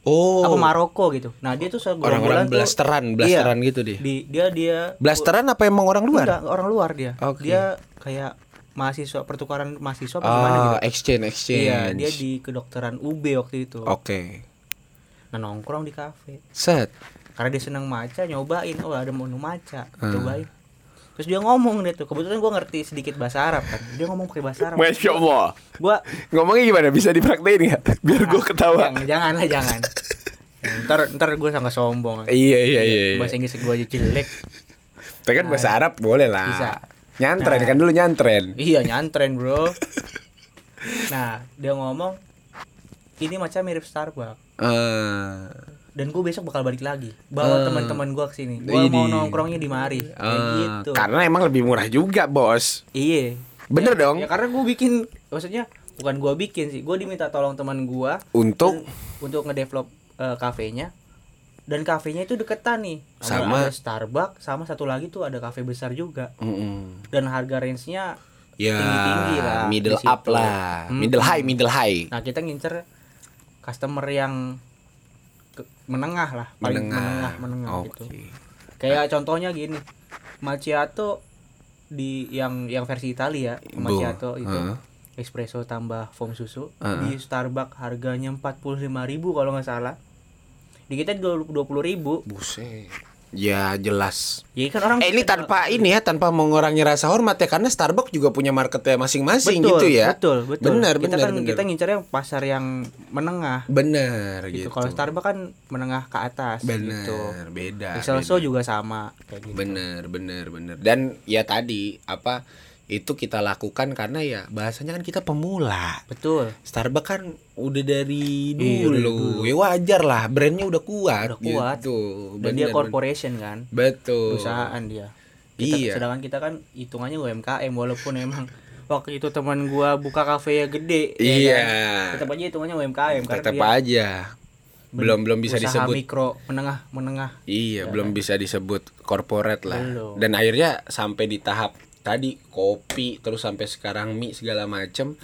Oh. Apa Maroko gitu. Nah, dia tuh segerombolan Orang-orang tuh- blasteran, blasteran gitu dia. Di dia dia Blasteran apa emang orang luar? Enggak, orang luar dia. Oke. Dia kayak mahasiswa pertukaran mahasiswa apa Ah, gimana gitu. exchange, exchange. Iya, dia di kedokteran UB waktu itu. Oke. Nah, nongkrong di kafe. Set. Karena dia seneng maca, nyobain. Oh, ada menu maca. Hmm. Cobain. Terus dia ngomong deh tuh. Kebetulan gua ngerti sedikit bahasa Arab kan. Dia ngomong pakai bahasa Arab. Masya Allah. Gua Ngomongnya gimana? Bisa dipraktein nggak? Biar gue ketawa. jangan, jangan lah, jangan. ntar ntar gue sangat sombong. Iya, iya, iya. iya. Bahasa Inggris gue aja jelek. Tapi kan bahasa Arab boleh lah. Bisa. Nyantren Nah. kan dulu nyantren. Iya nyantren bro. Nah dia ngomong ini macam mirip Starbucks. Eh, Dan gue besok bakal balik lagi bawa Ah. teman-teman gue ke sini. Gue mau nongkrongnya di mari. Kayak eh, gitu. Karena emang lebih murah juga, Bos. Iya. Bener Ya- dong. Ya karena gue bikin, maksudnya bukan gue bikin sih. Gue diminta tolong teman gue Untuk untuk ngedevelop eh, kafenya. Dan kafenya itu deketan nih. Sama- ada Starbucks sama satu lagi tuh ada kafe besar juga. Mm-mm. Dan harga range-nya ya Tinggi-tinggi lah middle up lah, Hmm. middle high, middle high. Nah kita ngincer customer yang menengah lah, paling menengah menengah, Oke. gitu. Kayak contohnya gini, macchiato di yang yang versi Italia, Bu, macchiato itu heeh. espresso tambah foam susu Heeh. di Starbucks harganya 45.000 kalau nggak salah. Di kita dua puluh ribu. Buset. Ya jelas. Ya kan orang Eh ini tanpa ini ya tanpa mengurangi rasa hormat ya karena Starbucks juga punya marketnya masing-masing gitu ya. Betul, betul. Benar, kita benar, kan benar. kita ngincarnya pasar yang menengah Bener gitu. gitu. Kalau Starbucks kan menengah ke atas Bener, gitu. beda. Excelso juga sama kayak gitu. Bener, bener, bener. Dan ya tadi apa itu kita lakukan karena ya bahasanya kan kita pemula. Betul. Starbucks kan udah dari Iya, dulu, dulu. ya wajar lah, brandnya udah kuat, Udah kuat. gitu. Dan dia Bener, corporation kan, betul. perusahaan dia. Kita, Iya. Sedangkan kita kan hitungannya UMKM walaupun emang waktu itu teman gua buka kafe ya gede. ya Iya. kan? Tetap aja hitungannya UMKM karena Tetap dia aja. Belum belum bisa usaha disebut. mikro menengah menengah. Iya, belum bisa disebut corporate lah. Belum. Dan akhirnya sampai di tahap tadi kopi terus sampai sekarang mie segala macem.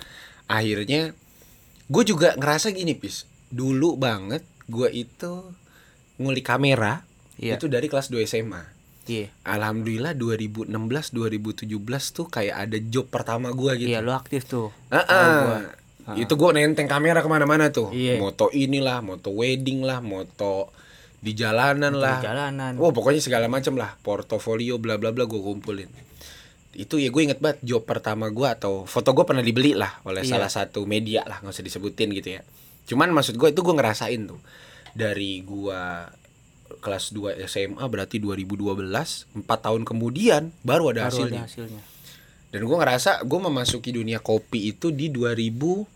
Akhirnya gue juga ngerasa gini pis. Dulu banget gue itu ngulik kamera Iya. itu dari kelas 2 SMA Iya. alhamdulillah 2016 2017 tuh kayak ada job pertama gue gitu. Iya, lu aktif tuh. Ah, itu gue nenteng kamera ke mana-mana tuh. Iya. moto inilah moto wedding lah moto di jalanan lah Di jalanan. Oh pokoknya segala macam lah. Portofolio bla bla bla gue kumpulin itu ya gue inget banget job pertama gue atau foto gue pernah dibeli lah oleh Iya. salah satu media lah nggak usah disebutin gitu ya cuman maksud gue itu gue ngerasain tuh dari gue kelas 2 SMA berarti 2012 empat tahun kemudian baru ada Baru hasilnya ada hasilnya. dan gue ngerasa gue memasuki dunia kopi itu di 2016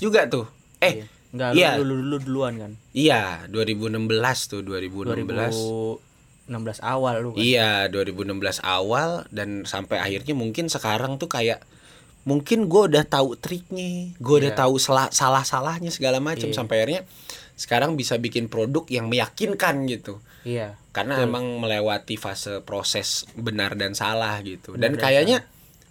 juga tuh eh Iya. Enggak, iya. lu, lu, lu duluan kan. iya 2016 tuh 2016 2016 awal lu kan. Iya, 2016 awal dan sampai akhirnya mungkin sekarang tuh kayak mungkin gue udah tahu triknya, gue udah Iya. tahu salah salah salahnya segala macam Iya. sampai akhirnya sekarang bisa bikin produk yang meyakinkan gitu. Iya. Karena emang melewati fase proses benar dan salah gitu. Dan Benar dan kayaknya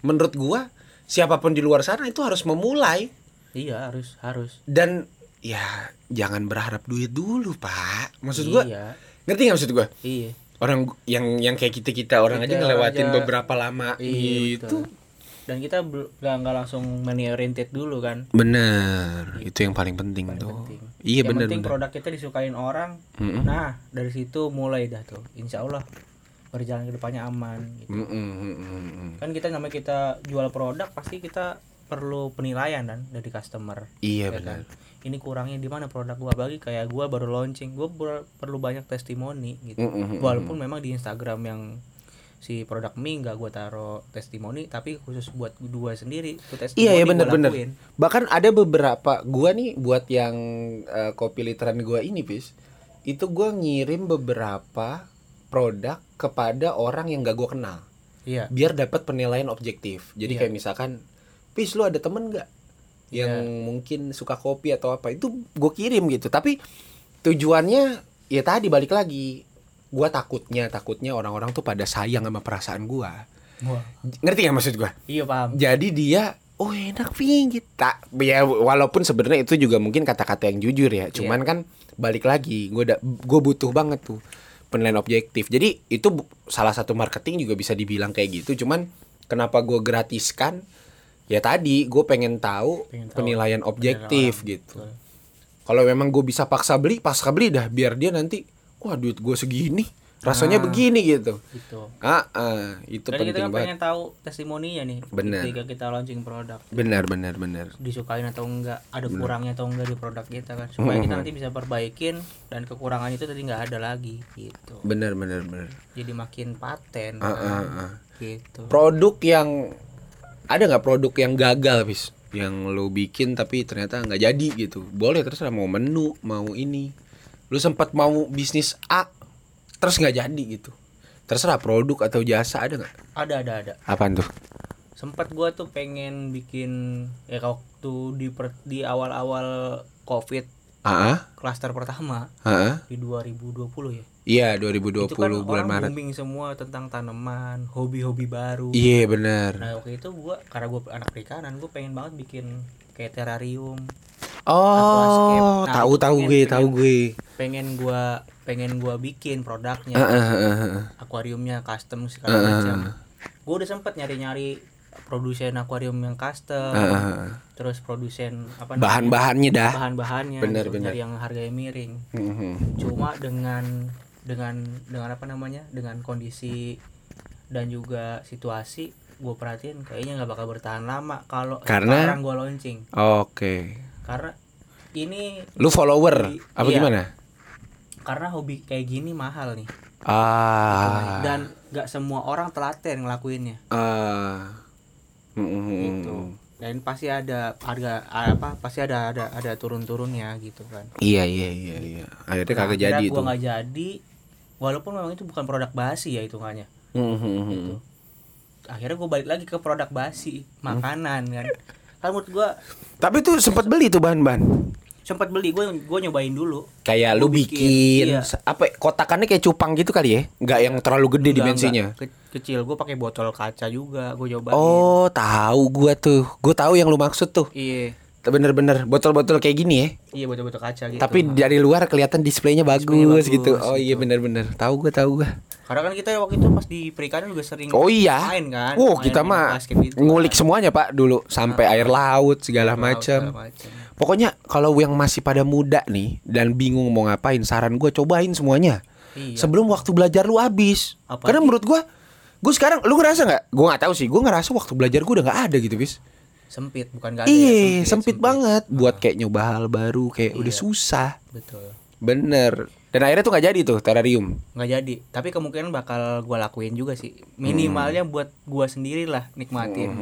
menurut gua siapa pun di luar sana itu harus memulai Iya, harus harus. dan ya jangan berharap duit dulu, Pak. Maksud gua Iya. ngerti nggak maksud gua? Iya. Orang yang yang kayak kita kita orang aja Kita ngelewatin aja- beberapa lama Iya, gitu betul. Dan kita nggak nggak langsung money oriented dulu kan. bener itu yang paling penting Paling tuh penting. iya Yang bener penting bener produk kita disukain orang. Mm-mm. Nah, dari situ mulai dah tuh. Insya Allah berjalan ke depannya aman gitu. Mm-mm, mm-mm, mm-mm. Kan kita namanya kita jual produk pasti kita perlu penilaian kan dari customer. iya ya bener kan? Ini kurangnya di mana produk gua bagi kayak gua baru launching, gua ber- perlu banyak testimoni gitu. Mm-mm, mm-mm. Walaupun memang di Instagram yang si produk mie nggak gua taruh testimoni, tapi khusus buat gua sendiri itu testimoni iya iya bener bener bahkan ada beberapa gua nih buat yang eh, kopi literan gua ini bis itu gua ngirim beberapa produk kepada orang yang gak gua kenal Iya. biar dapat penilaian objektif jadi Iya. kayak misalkan pis lu ada temen nggak yang Iya. mungkin suka kopi atau apa itu gue kirim gitu. Tapi tujuannya ya tadi balik lagi gua takutnya takutnya orang-orang tuh pada sayang sama perasaan gua. Wah. ngerti nggak maksud gua? Iya paham. jadi dia oh enak pinggit tak ya walaupun sebenarnya itu juga mungkin kata-kata yang jujur ya. Cuman kan balik lagi gue gue butuh banget tuh penilaian objektif. Jadi itu salah satu marketing juga bisa dibilang kayak gitu. Cuman kenapa gue gratiskan ya tadi gue pengen tahu Pengen tahu. penilaian objektif gitu. kalau memang gue bisa paksa beli paksa beli dah biar dia nanti wah duit gue segini rasanya Ah. begini gitu. Gitu. ah, ah, itu Dan kita penting kan banget. pengen tahu testimoninya nih Bener. ketika kita launching produk. benar benar benar. Disukain atau enggak ada kurangnya atau enggak di produk kita kan. Supaya kita nanti bisa perbaikin dan kekurangan itu tadi nggak ada lagi gitu. Benar benar benar. Jadi makin paten Ah, kan, ah, ah. gitu. Produk yang ada nggak produk yang gagal bis yang lo bikin tapi ternyata nggak jadi gitu. Boleh terserah mau menu mau ini. Lu sempat mau bisnis A terus nggak jadi gitu. Terserah produk atau jasa ada nggak? Ada ada ada. Apaan tuh? Sempat gua tuh pengen bikin ya waktu di per- di awal-awal covid ah klaster pertama ah di 2020 ya iya 2020 itu kan bulan orang Maret. booming semua tentang tanaman hobi-hobi baru. Iya benar. Nah waktu itu gua karena gua anak perikanan gua pengen banget bikin kayak terrarium. Oh Nah, tahu tahu gue tahu gue. Pengen gua pengen gua bikin produknya. Ah, ah, ah, ah. akuariumnya custom segala macam. gua udah sempet nyari-nyari produsen akuarium yang custom. Ah. terus produsen apa bahan-bahannya dah. Bahan-bahannya. Bener, bener. yang harganya miring. Mhm. cuma dengan dengan dengan apa namanya dengan kondisi dan juga situasi gue perhatiin kayaknya nggak bakal bertahan lama kalau Karena? sekarang gue launching Oke. karena ini Lu follower apa Iya. gimana? karena hobi kayak gini mahal nih Ah. dan nggak semua orang telaten ngelakuinnya ah. Mm-mm. gitu dan pasti ada harga apa pasti ada ada ada turun turunnya gitu kan Iya iya iya iya. Akhirnya Nah, kagak jadi gua tuh. nggak jadi walaupun memang itu bukan produk basi ya hitungannya Mhm. gitu akhirnya gue balik lagi ke produk basi makanan kan kan menurut gue Tapi tuh sempat beli tuh bahan-bahan. sempat beli gue gue nyobain dulu Kayak lu Gua bikin, iya. apa kotakannya kayak cupang gitu kali ya? Nggak yang terlalu gede Enggak, dimensinya. enggak. Ke- kecil gue pakai botol kaca juga gue cobain Oh, tahu gua tuh. Gua tahu yang lu maksud tuh. iya Bener-bener botol-botol kayak gini ya. iya botol-botol kaca gitu Tapi dari luar kelihatan displaynya bagus, Displaynya bagus, gitu. Oh iya gitu. bener-bener. Tahu gua tahu gua. karena kan kita waktu itu pas di perikanan juga sering Oh iya. main kan Wow, main kita mah gitu ngulik kan. semuanya, Pak, dulu sampai air laut segala macam. Pokoknya kalau yang masih pada muda nih dan bingung mau ngapain, saran gua cobain semuanya. iya Sebelum waktu belajar lu habis. Karena menurut gua gue sekarang lu ngerasa nggak? Gue nggak tahu sih. Gue ngerasa waktu belajar gue udah nggak ada gitu, bis. Sempit bukan gak ada ya, Iya, sempit, banget. Buat kayak nyoba hal baru kayak udah Iya. susah. betul Bener. Dan akhirnya tuh nggak jadi tuh terrarium. nggak jadi tapi kemungkinan bakal gue lakuin juga sih minimalnya buat gue sendiri lah nikmatin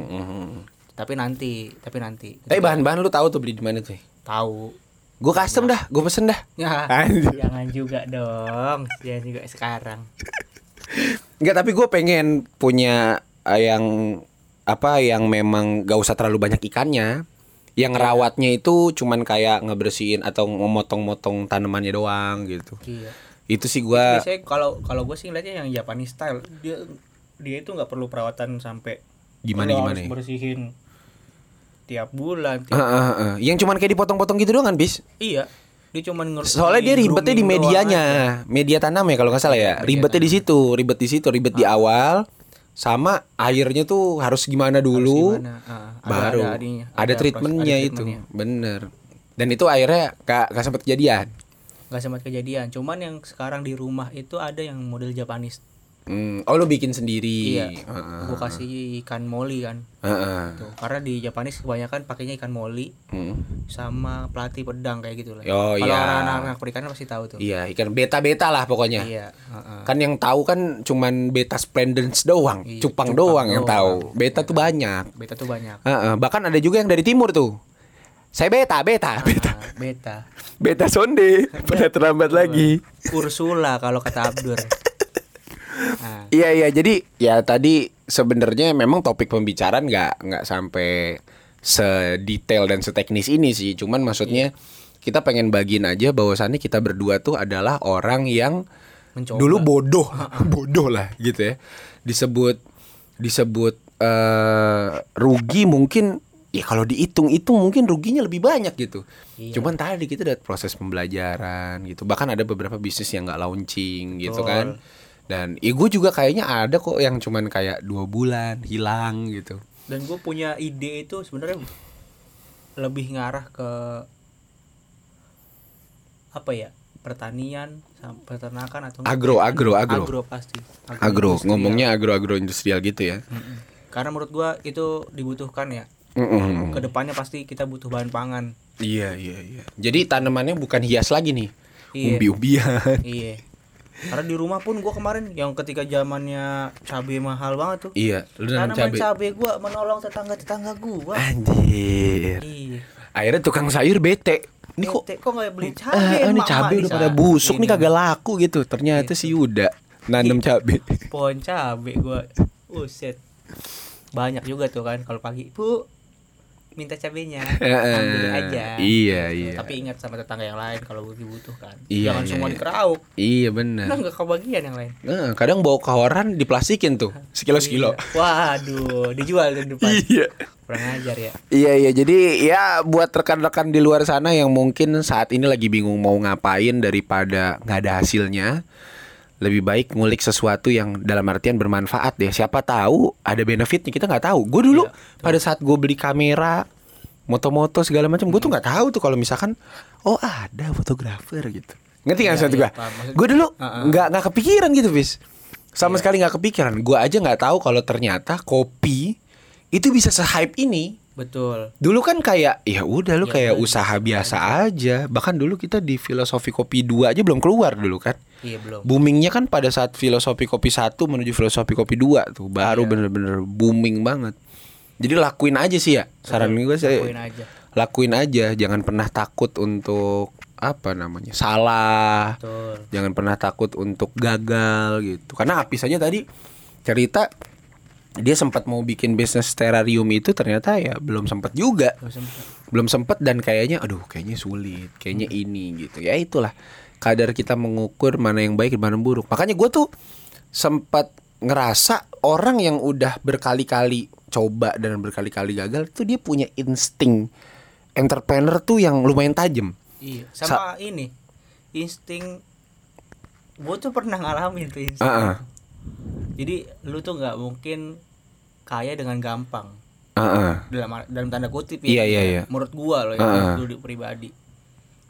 tapi nanti tapi nanti Tapi bahan-bahan lu tahu tuh beli di mana tuh? tahu Gue custom dah, gue pesen dah. ya Anjir. jangan juga dong jangan juga sekarang Enggak, tapi gue pengen punya eh, yang apa yang memang gak usah terlalu banyak ikannya. Yang ngerawatnya itu cuman kayak ngebersihin atau memotong-motong tanamannya doang gitu. iya Itu sih gua biasanya kalau kalau gue sih ngeliatnya yang Japanese style dia dia itu nggak perlu perawatan sampai Gimana, gimana harus ya? bersihin tiap bulan tiap, heeh, heeh. Yang cuman kayak dipotong-potong gitu doang kan, bis? iya dia cuman Soalnya dia ribetnya di medianya, media tanam ya kalau nggak salah ya. Iya, Ribetnya di situ, ribet di situ, ribet di awal. Sama airnya tuh harus gimana dulu, Ah, baru ada, ininya, ada, proses- treatmentnya ada itu, treatmentnya. bener. Dan itu akhirnya gak, gak sempat kejadian. nggak sempat kejadian cuman yang sekarang di rumah itu ada yang model Japanese Hmm, oh lu bikin sendiri. iya Heeh, gue kasih ikan moli kan heeh. tuh karena di Japanese kebanyakan pakainya ikan moli Hmm. sama pelatih pedang kayak gitu lah Oh, kalau iya. anak-anak perikanan pasti tahu tuh Iya, ikan beta-beta lah pokoknya. iya heeh. Kan yang tahu kan cuman beta splendens doang, Iya, cupang, cupang doang yang tahu. doang. Beta tuh banyak. beta tuh banyak Heeh, bahkan ada juga yang dari timur tuh. Saya beta, beta, beta. Ah, beta Beta sonde pada terlambat lagi. Ursula kalau kata Abdur Iya iya jadi ya tadi sebenarnya memang topik pembicaraan nggak nggak sampai sedetail dan seteknis ini sih. Cuman maksudnya kita pengen bagiin aja bahwasannya kita berdua tuh adalah orang yang mencoba dulu bodoh, bodoh lah gitu ya. Disebut disebut eh rugi mungkin ya kalau dihitung-hitung mungkin ruginya lebih banyak gitu. Iya. Cuman tadi kita ada proses pembelajaran gitu. Bahkan ada beberapa bisnis yang nggak launching gitu Betul. kan. Dan ya gue juga kayaknya ada kok yang cuman kayak dua bulan hilang gitu. dan gue punya ide itu sebenarnya lebih ngarah ke apa ya pertanian peternakan atau Agro, agro, agro. agro pasti Agro, industrial. ngomongnya agro-agro industrial gitu ya. Karena menurut gua itu dibutuhkan ya Mm-mm. ke depannya pasti kita butuh bahan pangan Iya iya iya. Jadi tanamannya bukan hias lagi nih. Iya. Umbi-umbian. iya karena di rumah pun gua kemarin yang ketika zamannya cabai mahal banget tuh iya, lu nanam cabai. cabai gua menolong tetangga tetangga gua Anjir. iya Akhirnya tukang sayur bete. Ini kok Bete, kok nggak beli Ah, cabai ini emak-emak cabai di udah pada busuk nih Ini. kagak laku gitu. Ternyata si Yuda nanam cabai. pohon cabe gua uset banyak juga tuh kan kalau pagi bu minta cabenya ambil aja Iya iya. tapi ingat sama tetangga yang lain kalau dibutuhkan Iya, jangan iya, semua iya. dikerauk Iya nah benar. nggak kebagian yang lain Nah, kadang bawa koran diplastikin tuh sekilo sekilo. Iya. waduh dijual di depan Iya. kurang ajar ya Iya iya jadi ya buat rekan-rekan di luar sana yang mungkin saat ini lagi bingung mau ngapain daripada nggak ada hasilnya lebih baik ngulik sesuatu yang dalam artian bermanfaat deh siapa tahu ada benefitnya kita nggak tahu gue dulu Iya, pada saat gue beli kamera moto-moto segala macam gue tuh nggak tahu tuh kalau misalkan oh ada fotografer gitu Ngerti nggak maksud iya, gue? Gue dulu nggak nggak kepikiran gitu, bis. Sama Iya. sekali nggak kepikiran. Gue aja nggak tahu kalau ternyata kopi itu bisa se-hype ini. Betul. Dulu kan kayak ya udah lu Ya kayak udah, usaha biasa aja. Bahkan dulu kita di filosofi kopi 2 aja belum keluar dulu kan. Iya belum. Boomingnya kan pada saat filosofi kopi satu menuju filosofi kopi 2 tuh baru Iya. bener-bener booming banget. Jadi lakuin aja sih ya. Saran gue sih Lakuin aja. lakuin aja, jangan pernah takut untuk apa namanya? salah. Betul. Jangan pernah takut untuk gagal gitu. Karena Apis aja tadi cerita dia sempat mau bikin bisnis terrarium itu ternyata ya belum sempat juga. Belum sempet dan kayaknya aduh kayaknya sulit kayaknya ini gitu. Ya itulah kadar kita mengukur mana yang baik dan mana yang buruk. Makanya gue tuh sempat ngerasa orang yang udah berkali-kali coba dan berkali-kali gagal itu dia punya insting. Entrepreneur tuh yang lumayan tajam. Iya. Sama ini. Insting gue tuh pernah ngalamin tuh insting. Heeh. Jadi lu tuh nggak mungkin kaya dengan gampang. Heeh. dalam dalam tanda kutip ya. iya, iya. Menurut gua loh ya, dulu pribadi.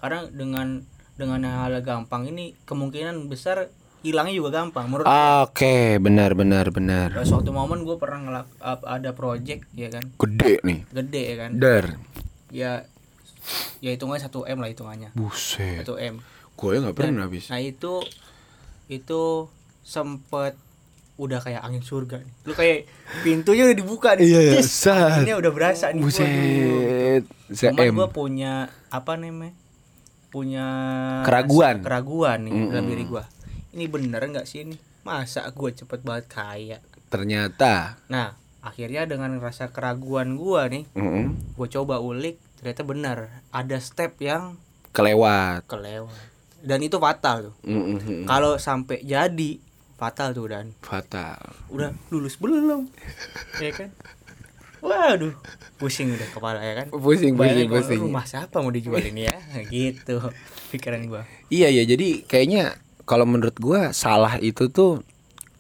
Karena dengan dengan hal gampang ini kemungkinan besar hilangnya juga gampang menurut gua. oke benar benar benar Terus suatu momen gue pernah ngelak ada project ya kan gede nih gede ya kan dar ya ya hitungannya 1 m lah hitungannya buset 1 m gue nggak pernah habis nah itu itu sempet udah kayak angin surga nih. lu kayak pintunya udah dibuka nih. Iya, iya. Anginnya udah berasa nih. Buset. Cuman se-em. gue punya apa namanya punya Keraguan. keraguan nih dalam Mm-mm. diri gue ini bener nggak sih ini? Masa gue cepet banget kaya? Ternyata. Nah akhirnya dengan rasa keraguan gue nih mm-mm, gue coba ulik ternyata benar ada step yang kelewat. kelewat. Dan itu fatal tuh. Mm-mm, kalau sampai jadi fatal tuh dan fatal. Udah lulus belum? Ya kan? Waduh pusing udah kepala ya kan? Pusing pusing Bayangin kalau pusing. rumah siapa mau dijual ini ya? Gitu pikiran gua. Iya ya jadi kayaknya kalau menurut gua salah itu tuh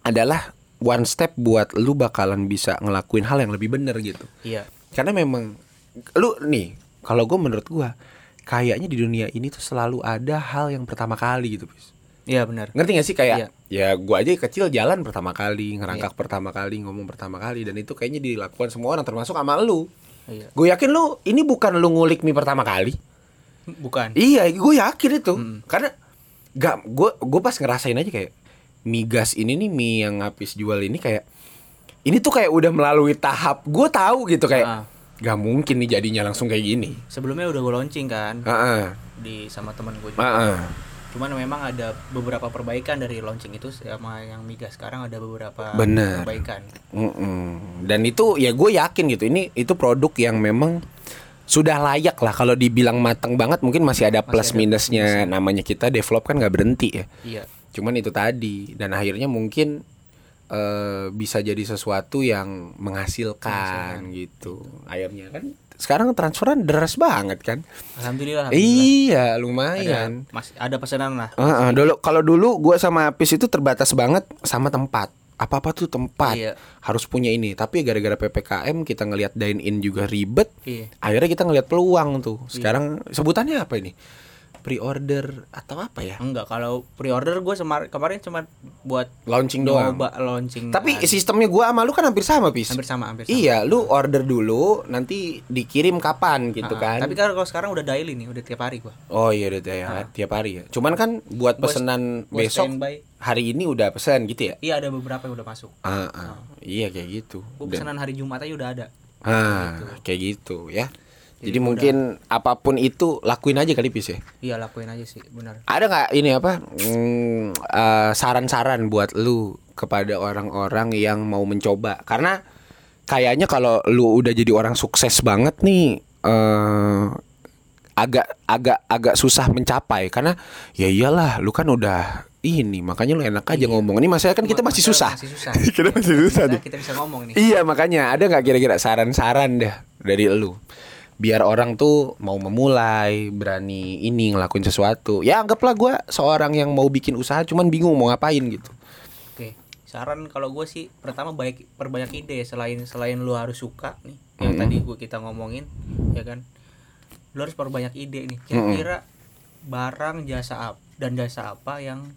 adalah one step buat lu bakalan bisa ngelakuin hal yang lebih bener gitu. Iya. Karena memang lu nih kalau gua menurut gua kayaknya di dunia ini tuh selalu ada hal yang pertama kali gitu bis iya benar ngerti gak sih kayak Iya. ya gua aja kecil jalan pertama kali ngerangkak pertama kali ngomong pertama kali dan itu kayaknya dilakukan semua orang termasuk sama lu iya gue yakin lu ini bukan lu ngulik mie pertama kali bukan Iya, gue yakin itu. Hmm. Karena gak gue gue pas ngerasain aja kayak mie gas ini nih mie yang habis jual ini kayak ini tuh kayak udah melalui tahap gue tahu gitu kayak Ah. gak mungkin nih jadinya langsung kayak gini. sebelumnya udah gue launching kan Heeh. di sama teman gue juga Heeh. Cuman memang ada beberapa perbaikan dari launching itu sama yang migas sekarang ada beberapa Bener. perbaikan. Mm-mm. Dan itu ya gue yakin gitu ini itu produk yang memang sudah layak lah. Kalau dibilang matang banget mungkin masih ada Masih plus ada minusnya. namanya kita develop kan nggak berhenti ya. Iya. Cuman itu tadi. Dan akhirnya mungkin eh, bisa jadi sesuatu yang menghasilkan. gitu. Akhirnya kan sekarang transferan deras banget kan? Alhamdulillah, alhamdulillah. iya ada lumayan. masih ada pesanan lah. Heeh, dulu kalau dulu gua sama Apis itu terbatas banget sama tempat. Apa apa tuh tempat. Iya. harus punya ini. Tapi gara-gara ppkm kita ngelihat dine in juga ribet iya. akhirnya kita ngelihat peluang tuh. Sekarang sebutannya apa ini pre-order atau apa ya enggak kalau pre-order gue kemarin cuma buat launching doang nyoba launching Tapi kan. sistemnya gua sama lu kan hampir sama, Pis. hampir sama hampir sama Iya, lu order dulu, nanti dikirim kapan gitu Ah, kan. tapi kan kalau sekarang udah daily nih udah tiap hari gua Oh iya udah tiap, tiap hari ya. Cuman kan buat pesanan gua besok standby. hari ini udah pesan gitu ya. iya ada beberapa yang udah masuk Ah, ah. iya kayak gitu. gue pesanan hari Jumat aja udah ada ah, kayak gitu ya. Jadi, Jadi mungkin apa pun itu lakuin aja kali Pis ya. iya lakuin aja sih benar. Ada nggak ini apa mm, eh, saran-saran buat lu kepada orang-orang yang mau mencoba? Karena kayaknya kalau lu udah jadi orang sukses banget nih eh agak agak agak susah mencapai. Karena ya iyalah lu kan udah ini makanya lu enak aja ngomong. Ini masalah kan kita masih susah. masih susah. kita masih susah Kita, bisa ngomong nih. Iya makanya. Ada nggak kira-kira saran-saran dah dari lu biar orang tuh mau memulai berani ini ngelakuin sesuatu. Ya anggaplah gua seorang yang mau bikin usaha cuman bingung mau ngapain gitu. Oke, saran kalau gue sih pertama baik perbanyak ide. Selain selain lu harus suka nih yang tadi gue kita ngomongin ya kan? Lu harus perbanyak ide nih. Kira-kira barang jasa apa dan jasa apa yang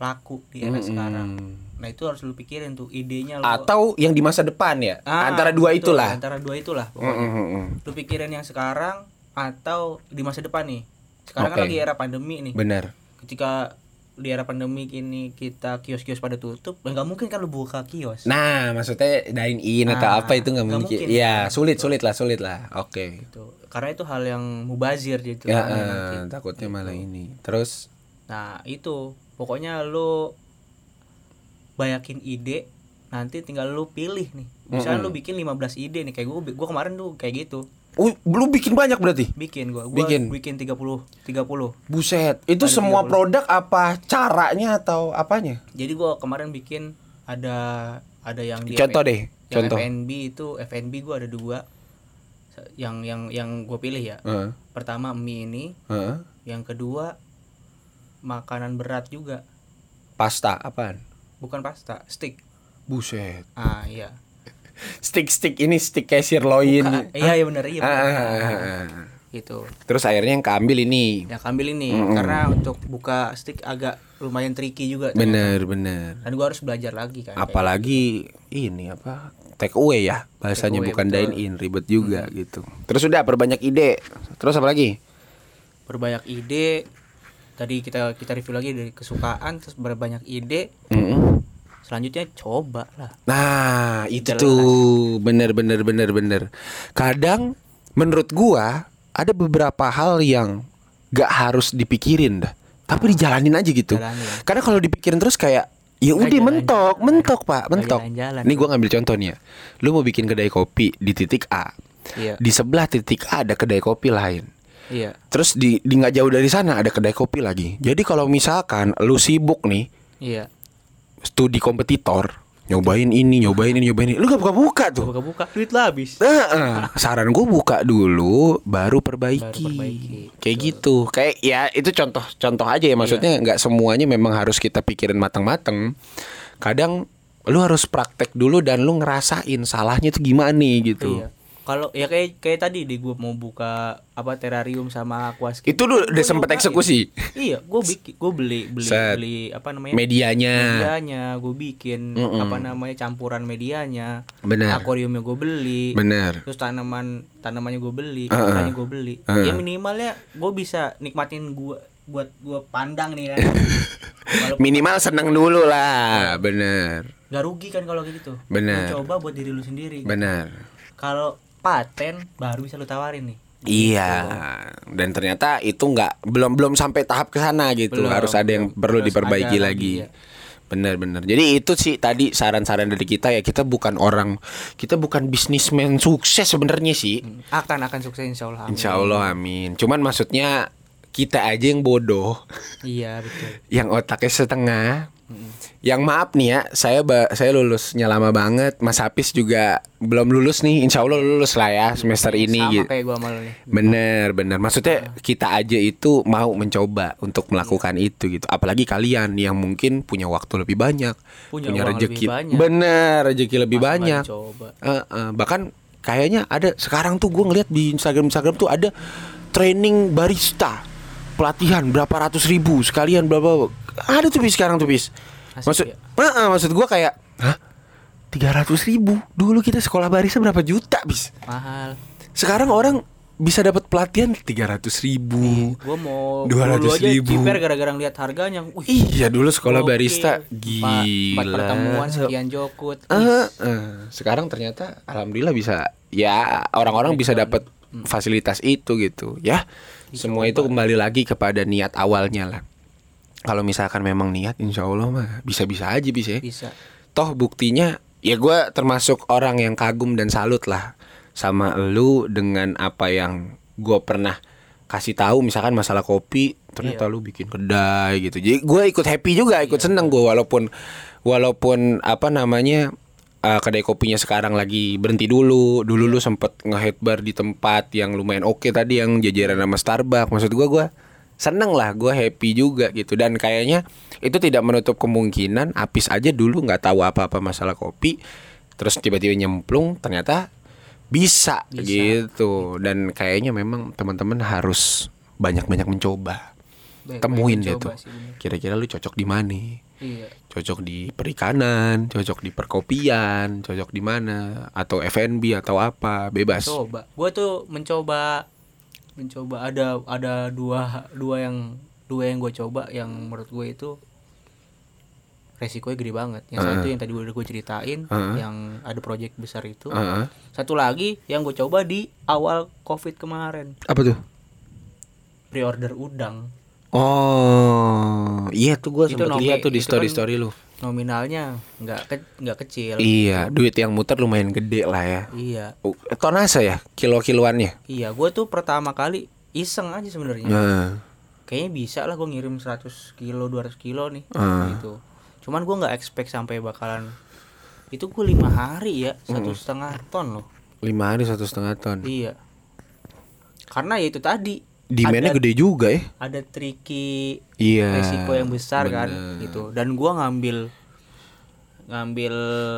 laku di era Mm-mm. sekarang nah itu harus lu pikirin tuh idenya lu Atau yang di masa depan ya. Ah, Antara dua betul, itulah. antara dua itulah pokoknya lu pikirin yang sekarang atau di masa depan nih sekarang Oke. kan lagi era pandemi nih Benar. ketika di era pandemi ini kita kios-kios pada tutup nggak mungkin kan lu buka kios Nah, maksudnya dine in atau Ah, apa itu nggak mungkin. mungkin. Iya, sulit sulit lah, sulit lah. Oke. gitu karena itu hal yang mubazir gitu Ya, eh, nanti. takutnya malah ini. Terus nah itu pokoknya lu banyakin ide nanti tinggal lu pilih nih misalnya lu bikin 15 ide nih kayak gua gua kemarin tuh kayak gitu Oh, lu bikin banyak berarti? bikin gua gua Bikin. bikin, 30 30 Buset, itu Ada semua 30. produk apa caranya atau apanya? jadi gua kemarin bikin ada ada yang di Contoh F- deh, yang contoh. FNB itu FNB gua ada dua yang yang yang gue pilih ya Heeh, pertama mie ini heeh. yang kedua makanan berat juga Pasta apaan? bukan pasta stick Buset. ah iya Stick-stick ini stick kayak sirloin. Iya iya benar iya Ah, benar. ah, ah, ah. gitu Terus akhirnya yang keambil ini. ya ambil ini Mm-mm. karena untuk buka stick agak lumayan tricky juga ternyata. Bener, bener. dan gua harus belajar lagi kan kayak Apalagi ini apa? Take away ya bahasanya Take away, bukan betul. dine in ribet juga gitu. Terus udah perbanyak ide. Terus apa lagi? berbanyak ide tadi kita kita review lagi dari kesukaan terus berbanyak ide Mm-mm. selanjutnya coba lah Nah, itu Jelas. tuh bener bener bener bener. Kadang menurut gua ada beberapa hal yang gak harus dipikirin dah, tapi dijalanin aja gitu. Jalanin. Karena kalau dipikirin terus kayak ya udah mentok, mentok pak, mentok. jalan-jalan. Nih gua ngambil contoh nih ya. Lu mau bikin kedai kopi di titik A, iya di sebelah titik A ada kedai kopi lain. Iya Terus di di nggak jauh dari sana ada kedai kopi lagi. Jadi kalau misalkan lu sibuk nih iya studi kompetitor, nyobain ini, nyobain ini, nyobain ini, lu gak buka-buka tuh. buka-buka duit lah habis Heeh. saran gue buka dulu, baru perbaiki. Baru perbaiki, Kayak gitu. Kayak ya itu contoh-contoh aja ya. Maksudnya nggak semuanya memang harus kita pikirin matang-matang. Kadang lu harus praktek dulu dan lu ngerasain salahnya tuh gimana nih gitu. iya kalau ya kayak kayak tadi di gua mau buka apa terrarium sama aquascape Itu lu udah Gua sempet eksekusi. iya gue bikin gue beli beli Set. beli apa namanya Medianya. medianya gue bikin Mm-mm. apa namanya campuran medianya Benar. akuariumnya gue beli Bener. terus tanaman tanamannya gue beli Uh-uh. ikannya gue beli Uh-uh. ya minimalnya gue bisa nikmatin gue buat gue pandang nih kan Minimal seneng dulu lah. Bener. nggak rugi kan kalau gitu Bener. Coba buat diri lu sendiri Bener. kalau paten baru bisa lu tawarin nih Iya, dan ternyata itu nggak belum belum sampai tahap ke sana gitu. Belum, Harus ada yang belum. perlu diperbaiki lagi. lagi, ya. Bener-bener. Jadi itu sih tadi saran-saran dari kita ya. Kita bukan orang, kita bukan bisnismen sukses sebenarnya sih. akan akan sukses insya Allah amin. Insya Allah amin. Cuman maksudnya kita aja yang bodoh, iya betul yang otaknya setengah. Yang maaf nih ya, saya ba- saya lulusnya lama banget. Mas Hafiz juga belum lulus nih. Insya Allah lulus lah ya semester ini sama gitu. kayak gue sama lu nih Bener bener Maksudnya kita aja itu mau mencoba Untuk melakukan itu gitu Apalagi kalian yang mungkin punya waktu lebih banyak Punya uang rezeki lebih banyak. Bener rezeki lebih Masa banyak dicoba? Eh, eh, Bahkan kayaknya ada Sekarang tuh gue ngeliat di Instagram-Instagram tuh ada Training barista Pelatihan berapa ratus ribu Sekalian berapa Ada tuh bis sekarang tuh bis Maksud ya? Eh, eh, Maksud gue kayak Hah? 300 ribu Dulu kita sekolah barista berapa juta bis mahal sekarang orang bisa dapat pelatihan 300 ribu. gue mau 200 dulu aja ribu. ciper gara-gara ngeliat harganya Wih, Iya dulu sekolah gokil. barista gila. empat pertemuan sekian jokut Eh, eh. Sekarang ternyata alhamdulillah bisa ya orang-orang bisa dapat fasilitas itu gitu ya. Semua itu kembali lagi kepada niat awalnya lah. Kalau misalkan memang niat, insya Allah mah bisa-bisa aja bisa. ya. bisa Toh buktinya ya gue termasuk orang yang kagum dan salut lah sama lu dengan apa yang gue pernah kasih tahu misalkan masalah kopi ternyata lu bikin kedai gitu jadi gue ikut happy juga ikut seneng gue walaupun walaupun apa namanya uh, kedai kopinya sekarang lagi berhenti dulu. Dulu lu sempet nge bar di tempat yang lumayan oke tadi yang jajaran sama Starbucks. Maksud gue gue seneng lah gue happy juga gitu. Dan kayaknya itu tidak menutup kemungkinan Apis aja dulu nggak tahu apa-apa masalah kopi terus tiba-tiba nyemplung ternyata bisa, gitu. Dan kayaknya memang teman-teman harus banyak-banyak mencoba Baik- temuin baik deh mencoba tuh. Kira-kira lu cocok di mana? Iya. Cocok di perikanan, cocok di perkopian, cocok di mana atau F&B atau apa, bebas. Coba. Gue tuh mencoba mencoba ada ada dua dua yang dua yang gue coba yang menurut gue itu resikonya gede banget. Yang satu yang tadi udah gue ceritain, yang ada project besar itu. Heeh. Satu lagi yang gue coba di awal covid kemarin, Apa tuh? pre-order udang. Oh, iya tuh gua Itu sempat lihat tuh di itu kan- story-story lu. Nominalnya nggak ke, nggak kecil. Iya, duit yang muter lumayan gede lah ya. Iya. Uh, Tonase ya, kilo-kiloannya. Iya, gue tuh pertama kali iseng aja sebenarnya. Nah, Kayaknya bisa lah gue ngirim 100 kilo, 200 kilo nih. Ah. Gitu. Cuman gue nggak expect sampai bakalan itu gue lima hari ya satu setengah ton loh. lima hari satu setengah ton. Iya. Karena ya itu tadi Demandnya ada, gede juga ya. ada tricky Iya. resiko yang besar kan gitu. Dan gua ngambil ngambil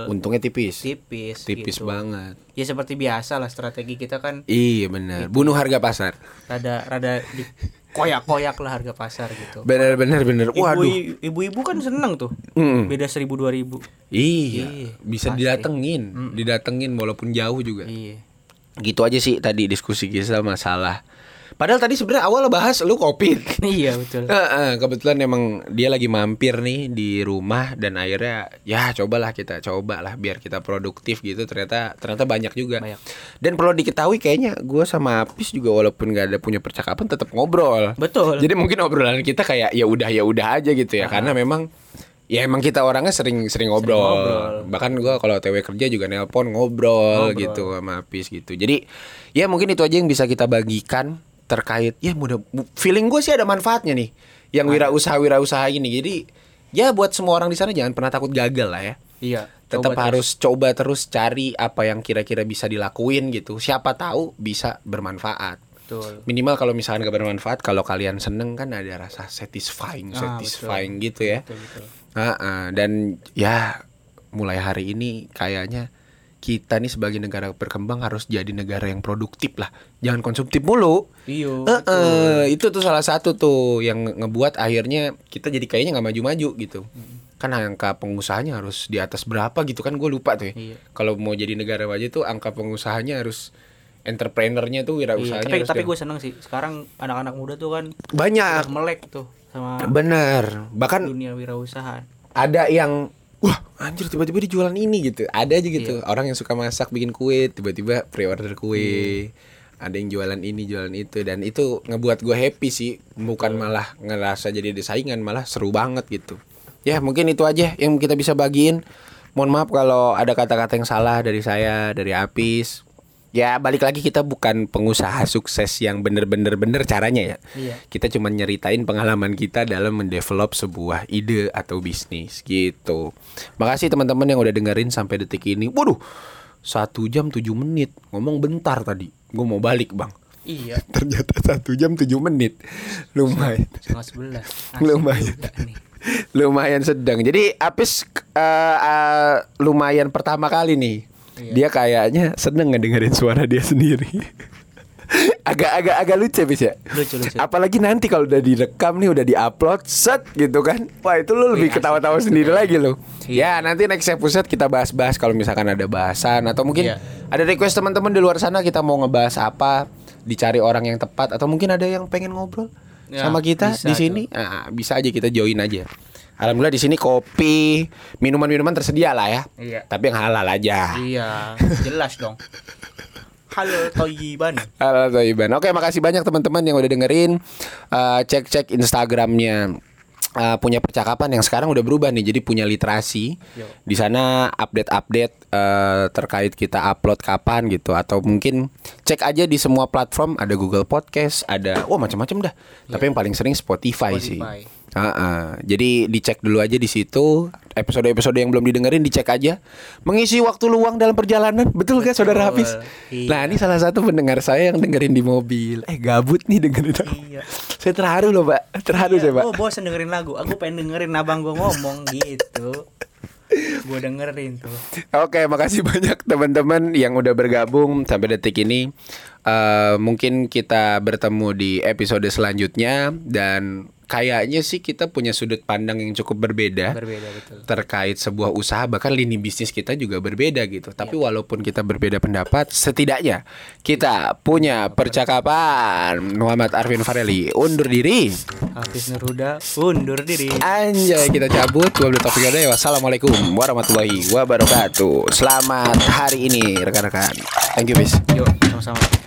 Untungnya tipis. tipis Tipis gitu. banget. Ya seperti biasa lah strategi kita kan Iya benar. Bunuh harga pasar. rada rada di koyak-koyak lah harga pasar gitu. Benar benar benar. Waduh. Ibu- Ibu-ibu kan seneng tuh. Mm. Beda seribu dua ribu. Iya. Iya, Bisa didatengin, didatengin walaupun jauh juga. Iya. Gitu aja sih tadi diskusi kita masalah. Padahal tadi sebenarnya awal bahas lu covid. iya betul. Heeh, kebetulan emang dia lagi mampir nih di rumah dan akhirnya ya cobalah kita cobalah biar kita produktif gitu ternyata ternyata banyak juga. Banyak. Dan perlu diketahui kayaknya gue sama Apis juga walaupun nggak ada punya percakapan tetap ngobrol. Betul. Jadi mungkin obrolan kita kayak ya udah ya udah aja gitu ya karena memang ya emang kita orangnya sering sering ngobrol. ngobrol. Bahkan gua kalau TW kerja juga nelpon ngobrol, Ngobrol. gitu sama Apis gitu. Jadi ya mungkin itu aja yang bisa kita bagikan terkait ya mudah feeling gue sih ada manfaatnya nih yang wirausaha wirausaha ini. Jadi ya buat semua orang di sana jangan pernah takut gagal lah ya. Iya. Tetap coba harus coba terus cari apa yang kira-kira bisa dilakuin gitu. Siapa tahu bisa bermanfaat Betul. minimal kalau misalkan gak bermanfaat kalau kalian seneng kan ada rasa satisfying Ah, satisfying gitu ya Betul betul. Ah, ah. dan ya mulai hari ini kayaknya kita nih sebagai negara berkembang harus jadi negara yang produktif lah jangan konsumtif mulu Iya. Eh, itu tuh salah satu tuh yang nge- ngebuat akhirnya kita jadi kayaknya nggak maju-maju gitu kan angka pengusahanya harus di atas berapa gitu kan gue lupa tuh ya Iya. kalau mau jadi negara maju tuh angka pengusahanya harus entrepreneurnya tuh Iya, wirausahanya tapi harus tapi di- gue seneng sih. Sekarang anak-anak muda tuh kan banyak melek tuh sama bener bahkan dunia wirausaha. ada yang wah anjir tiba-tiba dijualan ini gitu. Ada aja gitu. Iya. orang yang suka masak bikin kue tiba-tiba pre-order kue. Ada yang jualan ini jualan itu. Dan itu ngebuat gue happy sih. Bukan malah ngerasa jadi ada saingan malah seru banget gitu. Ya mungkin itu aja yang kita bisa bagiin. Mohon maaf kalau ada kata-kata yang salah dari saya dari Apis ya balik lagi kita bukan pengusaha sukses yang bener-bener bener caranya ya Iya. kita cuma nyeritain pengalaman kita dalam mendevelop sebuah ide atau bisnis gitu. Makasih teman-teman yang udah dengerin sampai detik ini. Waduh, satu jam tujuh menit. Ngomong bentar tadi. Gue mau balik bang. Iya. Ternyata satu jam tujuh menit. Lumayan. Setengah sebelas. Lumayan. lumayan sedang. Jadi Apis eh, eh, lumayan pertama kali nih. Iya. Dia kayaknya seneng ngedengerin suara dia sendiri. Agak-agak agak lucu Apis ya. Lucu, lucu. Apalagi nanti kalau udah direkam nih udah diupload set gitu kan. Wah, itu lu lebih ketawa-tawa sendiri lagi lo. Ya, Iya. nanti next episode kita bahas-bahas kalau misalkan ada bahasan atau mungkin Iya. ada request teman-teman di luar sana kita mau ngebahas apa, dicari orang yang tepat atau mungkin ada yang pengen ngobrol Ya, sama kita di sini. Ah, bisa aja kita join aja. Alhamdulillah di sini kopi, minuman-minuman tersedia lah ya. Iya. Tapi yang halal aja. Iya, jelas dong. Halo Toyiban. Halo Iban. Oke, makasih banyak teman-teman yang udah dengerin. Eh, Cek-cek Instagramnya eh, punya percakapan yang sekarang udah berubah nih, jadi punya literasi. Di sana update-update eh, terkait kita upload kapan gitu, atau mungkin cek aja di semua platform. Ada Google Podcast, ada, wah macam-macam dah. Tapi yang paling sering Spotify, sih. Ah, ah. Jadi dicek dulu aja di situ episode-episode yang belum didengerin dicek aja. Mengisi waktu luang dalam perjalanan, betul gak saudara Hafiz? Iya. Nah ini salah satu pendengar saya yang dengerin di mobil. Eh gabut nih dengerin. Iya. Saya terharu loh pak, terharu saya pak. Gue bosen dengerin lagu. Aku pengen dengerin abang gue ngomong gitu. Gue dengerin tuh. Oke, makasih banyak teman-teman yang udah bergabung sampai detik ini. Eh, mungkin kita bertemu di episode selanjutnya dan kayaknya sih kita punya sudut pandang yang cukup berbeda berbeda betul terkait sebuah usaha bahkan lini bisnis kita juga berbeda gitu. Tapi walaupun kita berbeda pendapat, setidaknya kita punya percakapan. Muhammad Arvin Fareli undur diri. Hafiz Nurhuda undur diri Anjay kita cabut. Taufik Hidayat. Wassalamualaikum warahmatullahi wabarakatuh. Selamat hari ini rekan-rekan. Thank you, Bis. yuk sama-sama